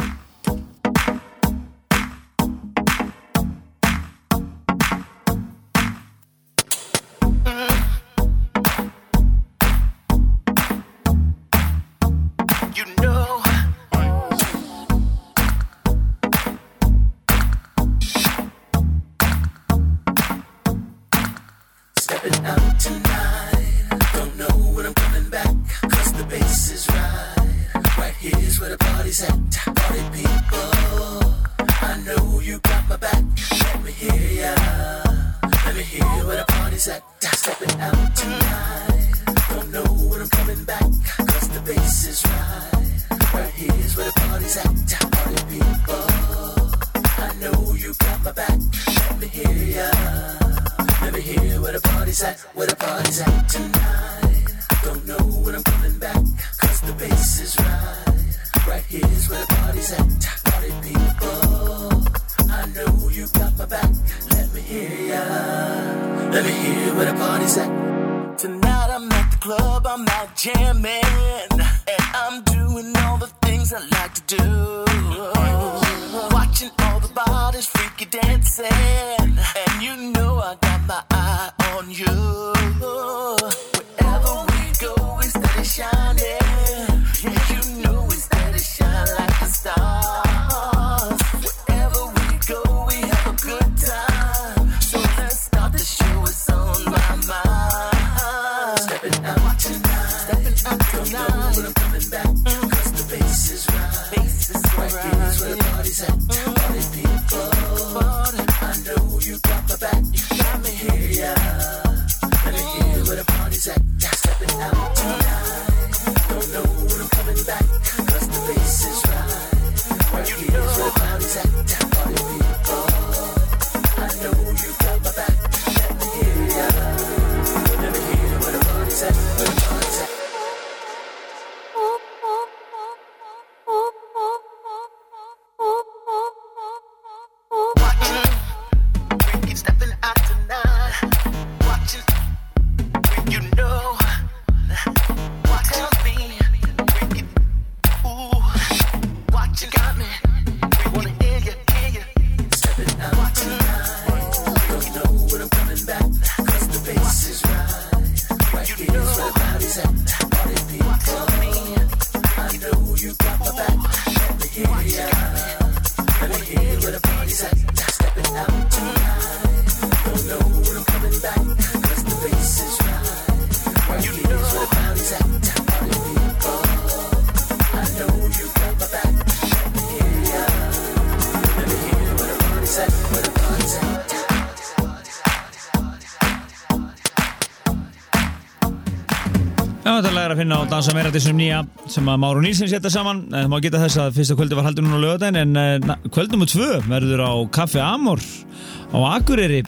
þetta er lagar að finna á Dansa meira þessum nýja sem að Máru Nílsson setja saman. En það má geta þess að fyrsta kvöldi var haldur núna á lögadaginn en uh, kvöldum og tvö verður á Café Amor á Akureyri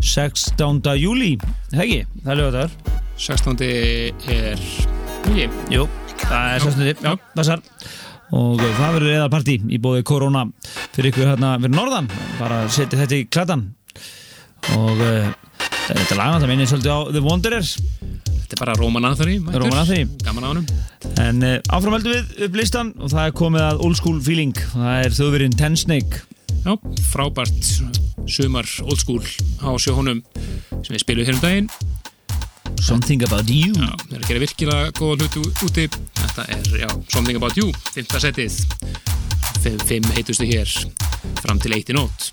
16. júli Hegi, það er lögadagur 16. er ekki, Jú, það er 16. Já, passar og uh, það verður eðalparti í bóði korona fyrir ykkur hérna fyrir norðan. Bara setja þetta í klatan og uh, þetta lagan það minnir svolítið á The Wanderers þetta er bara Roman Anthony. Roman Anthony. gaman á honum. En uh, áfram heldum við upp listan og það er komið að old school feeling. Það er þjóðverinn Ten Snake. Já, frábært sumar old school á sjóhónum sem við spilum hér um daginn. Something About You. Já, það er að gera virkilega góða hluti úti. Þetta er, já, Something About You Fymta setið. Fimm heitustu hér. Fram til eitt í nótt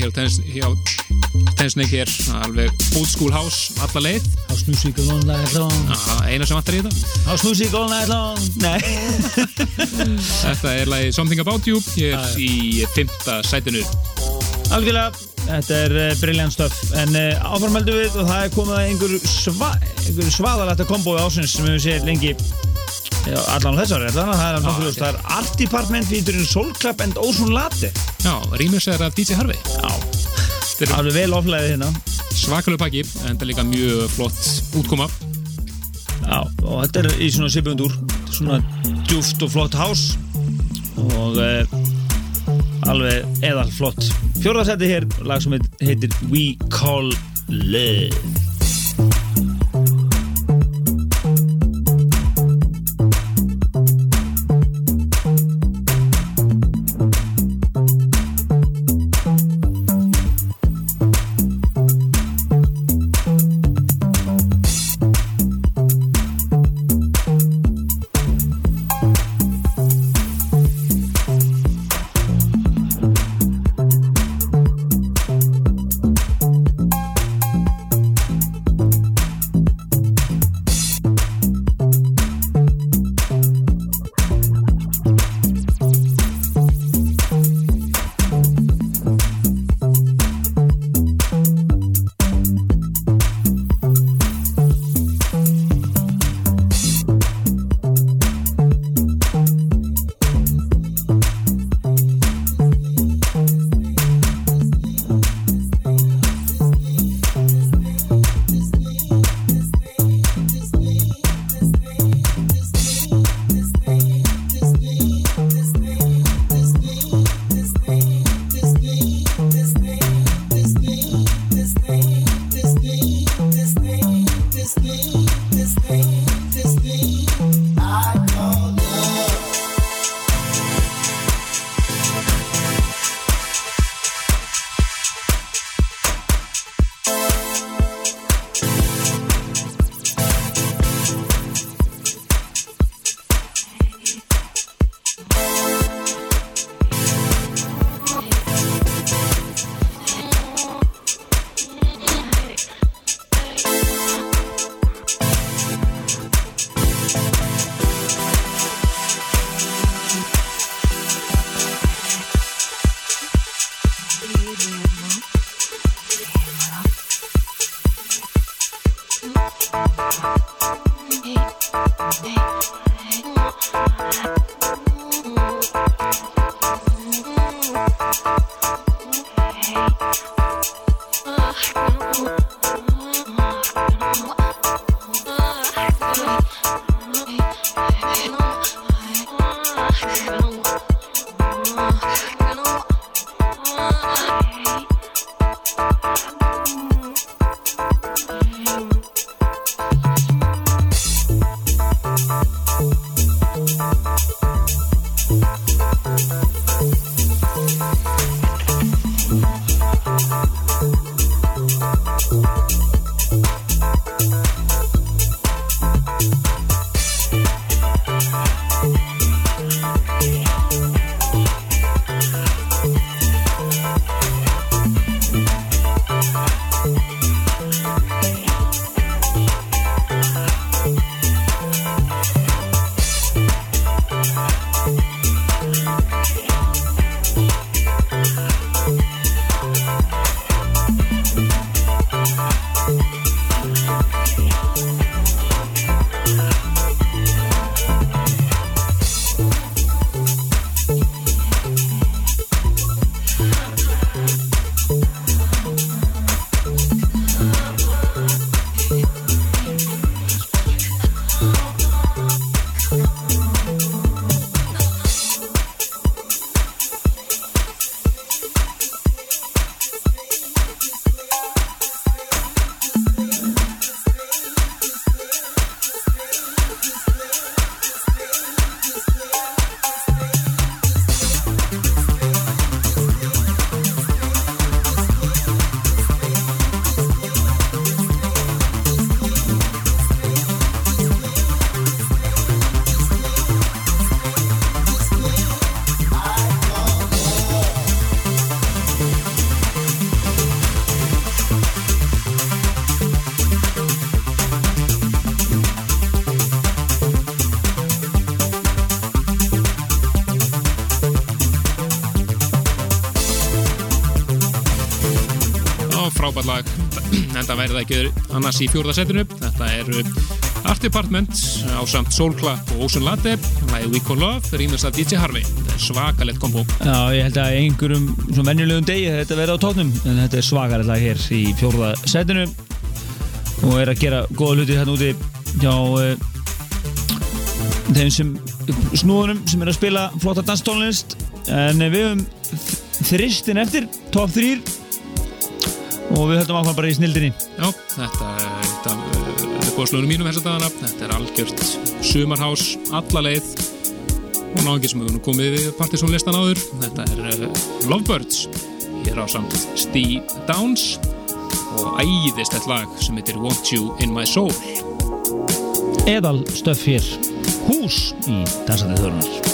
hjá Tensnik er alveg old school house alla leið. Á snúsík og all night long. Já, eina sem vantar í þetta. Á snúsík all night long. Nei. Þetta er lagið Something About You hér í fymta sætinu. Algjörlega, þetta er uh, brilliant stuff. En uh, áframhaldum við og það er komið að einhver, sva, einhver svaðalætta kombói ásins sem við séð lengi. Já, allan á þessari, er nokkuð ljóst. það er Art Department featuring Soul Club and Ozone Latte. Já, rýmur sér af DJ Harvey Þetta er vel oflæðið hérna. svakalegu pakki en þetta er líka mjög flott útkoma. Já, og þetta er í svona sipjundur svona djúft og flott hás og uh, alveg eðal flott fjórðarsæti hér, lag sem heitir We Call Love Ekki annars í fjórða setinu. Þetta er Art Department á samt Soul Clap og Ocean Latte. Lagið We Call Love, rýmast af DJ Harvey. Þetta er svakalett kombo. Já, ég held að einhverjum svona venjulegum degi þetta verði á tóknum en þetta er svakar lag hér í fjórða setinu og er að gera góða hluti hérna úti hjá uh, þeim sem snúðunum sem er að spila flotta danstónlist en við höfum þristin eftir, top 3 og við höldum áfram bara í snildinni Já, þetta er eitt af uppbóðslunum mínum þess að dagana. Þetta er algjört sumarhás alla leið og náðingir sem hefur komið við partysónlistan áður. Þetta er uh, Lovebirds. Hér á samt Steve Downs og æðist þetta lag sem heitir Want You In My Soul. Eðal stöff hér hús í dansandi þörnar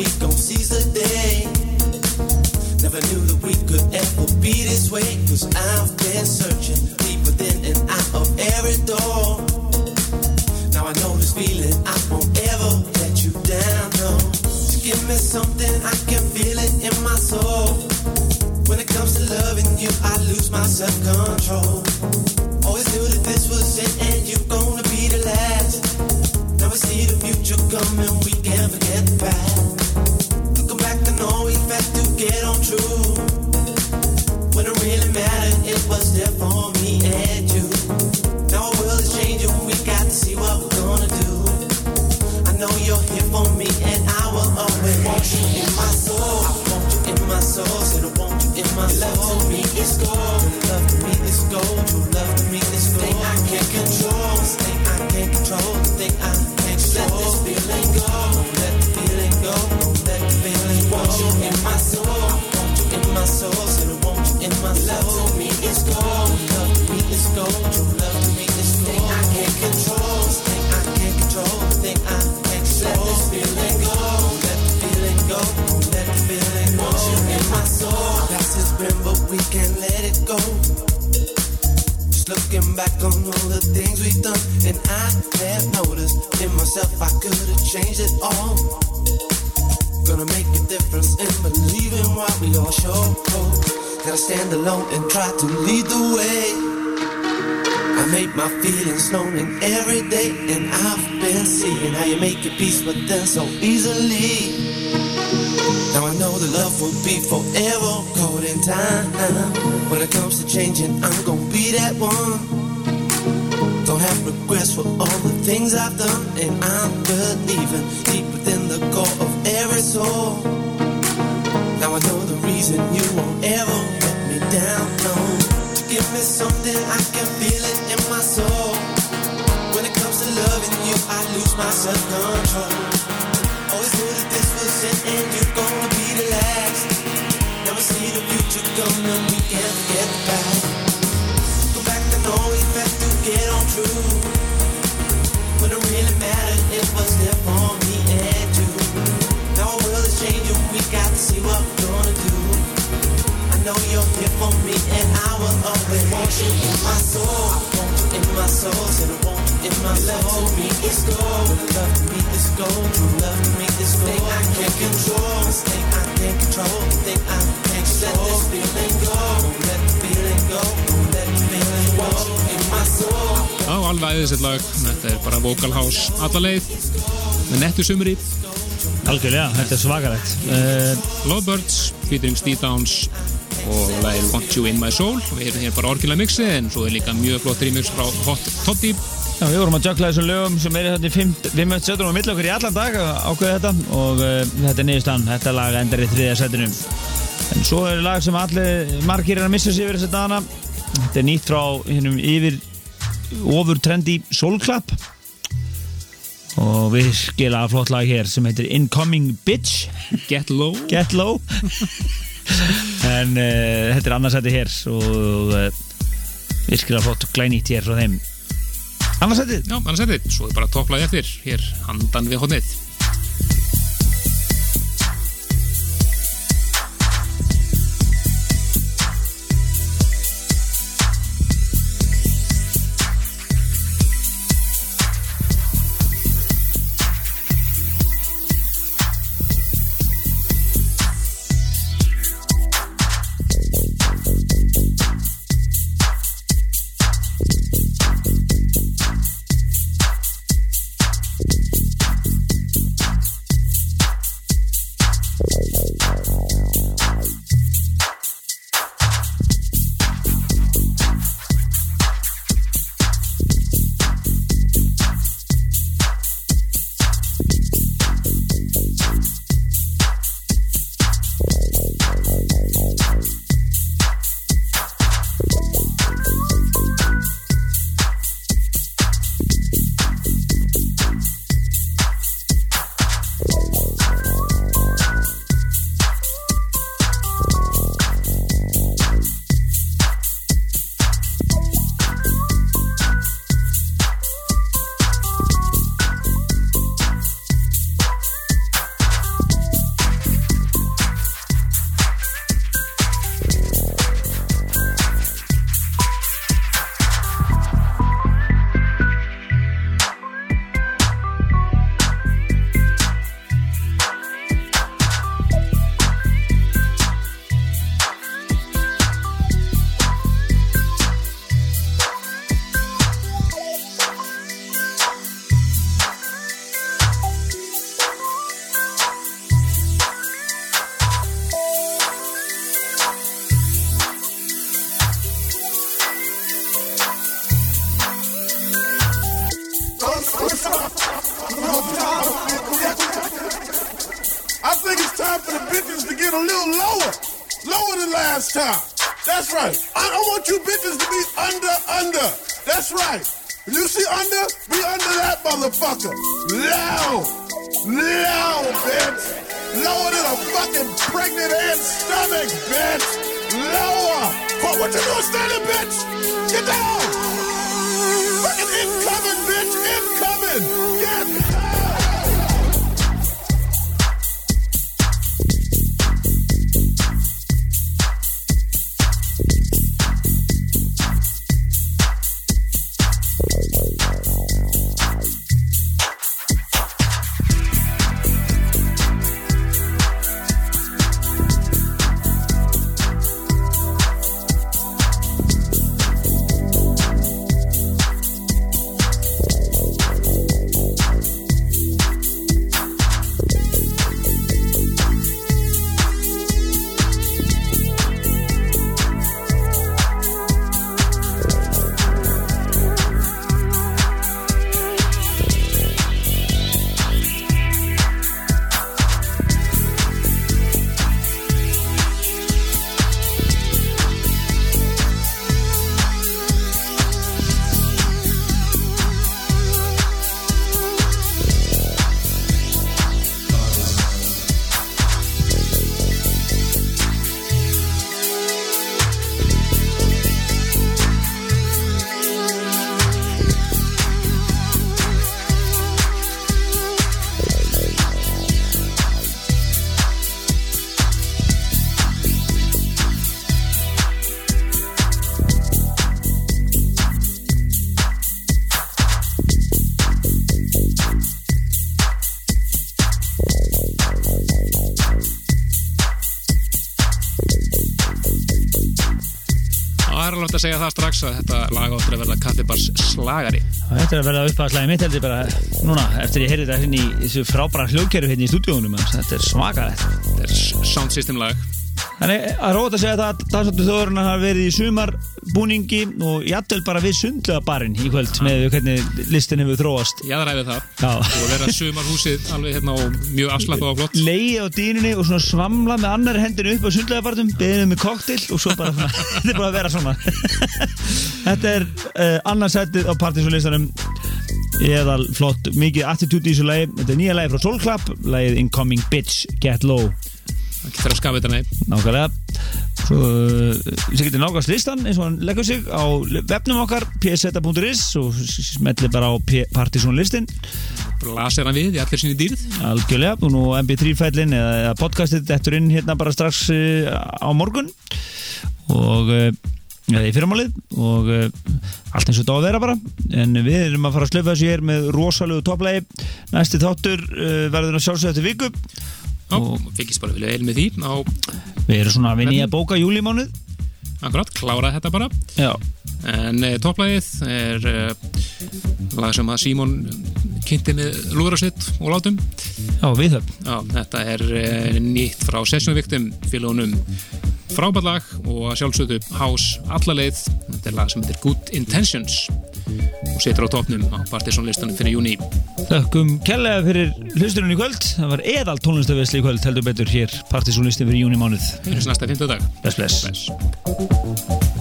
in time. When it comes to love, and we gon' seize the day. be this way, cause I've been searching deep within and out of every door. Now I know this feeling, I won't ever let you down, no. Just give me something, I can feel it in my soul. When it comes to loving you, I lose my self-control. Always knew that this was it and you're gonna be the last. Now we see the future coming, we can't forget the past. To get on true. When it really mattered, it was there for me and you. Now world is changing, we got to see what we're gonna do. I know you're here for me, back on all the things we've done, and I have noticed in myself I could have changed it all. Gonna make a difference in believing what we all show. Gotta stand alone and try to lead the way. I make my feelings known in every day, and I've been seeing how you make your peace with them so easily. Now I know the love will be forever caught in time. When it comes to changing, I'm gonna be that one. Don't have regrets for all the things I've done, and I'm believing deep within the core of every soul. Now I know the reason you won't ever let me down. No, to give me something I can feel it in my soul. When it comes to loving you, I lose my self control. Always knew that this was it, and you're gonna be the last. Never see the future coming, we can't the past. Go back to know Let us change you we got to see what we're gonna do I know you'll give on me and I was always more sure My soul in my soul is a bond It's my home me it's gone Let me this feeling go, let the feeling go, Já, alveg æðisett lag. Þetta er bara Vocal House allaleið með nettu sumri. Algjörlega, þetta er svakalegt uh, Lovebirds, featuring Steve Downs og lagið Want You In My Soul. Við erum hér bara orginlega mixi en svo er líka mjög flott remix frá Hot Top Deep. Já, við vorum að jökla þessum lögum sem er þetta við möttum setjum á milli okkur í allan dag að ákveða þetta og uh, þetta er niðurstaðan, þetta lag endar í þriðja setinu en svo er lag sem allir margir er að missa yfir þessi dagana þetta er nýtt frá hinnum yfir ofur trendi Soulclap og við skila flott lag hér sem heitir Incoming Bitch Get Low. Get Low en uh, þetta er annarsæti hér og uh, við skila flott glænýtt hér frá þeim annarsætið Já, annars þetta. Svo er bara topplaði eftir hér handan við hodnið. Að segja það strax að þetta lag áttur að verða kaffibars slagari. Þetta er að verða uppáðslægi mitt heldur bara núna eftir ég heyrði þetta hérna í þessu frábæra hljóðkerfi hérna í stúdíónum þetta er svakalegt Þetta er sound system lag. Þannig að róta að segja það að dansáttu þjóðurinn hafa verið í sumarbúningi og jafnvel bara við sundlega barinn í kvöld með hvernig listin hefur þróast. Ég aðræði það. Já. Og vera sumarhúsið alveg hérna og mjög afslappað og flott. Leiði á dýninni og svona svamla með annari hendinu upp á sundlega barnum beðinu með koktill og svo bara þetta er bara að vera svona. Þetta er uh, annarsættið á partysólistanum eðal flott, mikið attitude í þessu lagi. Þetta er nýja lagi frá Soul Club. Lagið Incoming Bitch Get Low. Það getur að skafa þetta nei. nákvæmlega sem getur nákvæmst listan eins og hann leggur sig á vefnum okkar pseta.is og smetli bara á partysónlistin Blasir hann við í allir sinni dýrð. algjörlega og nú mp3 fællin eða, eða podcastið þetta inn hérna bara strax uh, á morgun. Og uh, eða í fyrramálið. Og allt eins og þetta á að vera bara. En við erum að fara að slöfa þessu hér með rosalegu topplegi næsti þáttur verður að sjálfsögja eftir viku og fyrkist bara vilja eil með því. Á við erum svona að vinni að bóka júlimánuð akkurat, klára þetta bara. já, En e, topplægið er e, lag sem að Símon kynnti með lúðrasitt og látum. já við höfum þetta er e, nýtt frá Sessionviktum félónum frábært lag og sjálfsögðu House allaleið. Þetta er lag sem heitir Good Intentions og setur á topnum á partysónlistanum fyrir júni. Þökkum kærlega fyrir hlusturinn í kvöld það var eðal tónlistavesli í kvöld heldur betur hér partysónlistin fyrir júni mánuð Fyrir næsta 50 dag. bless bless Bless.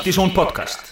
Partizón podcast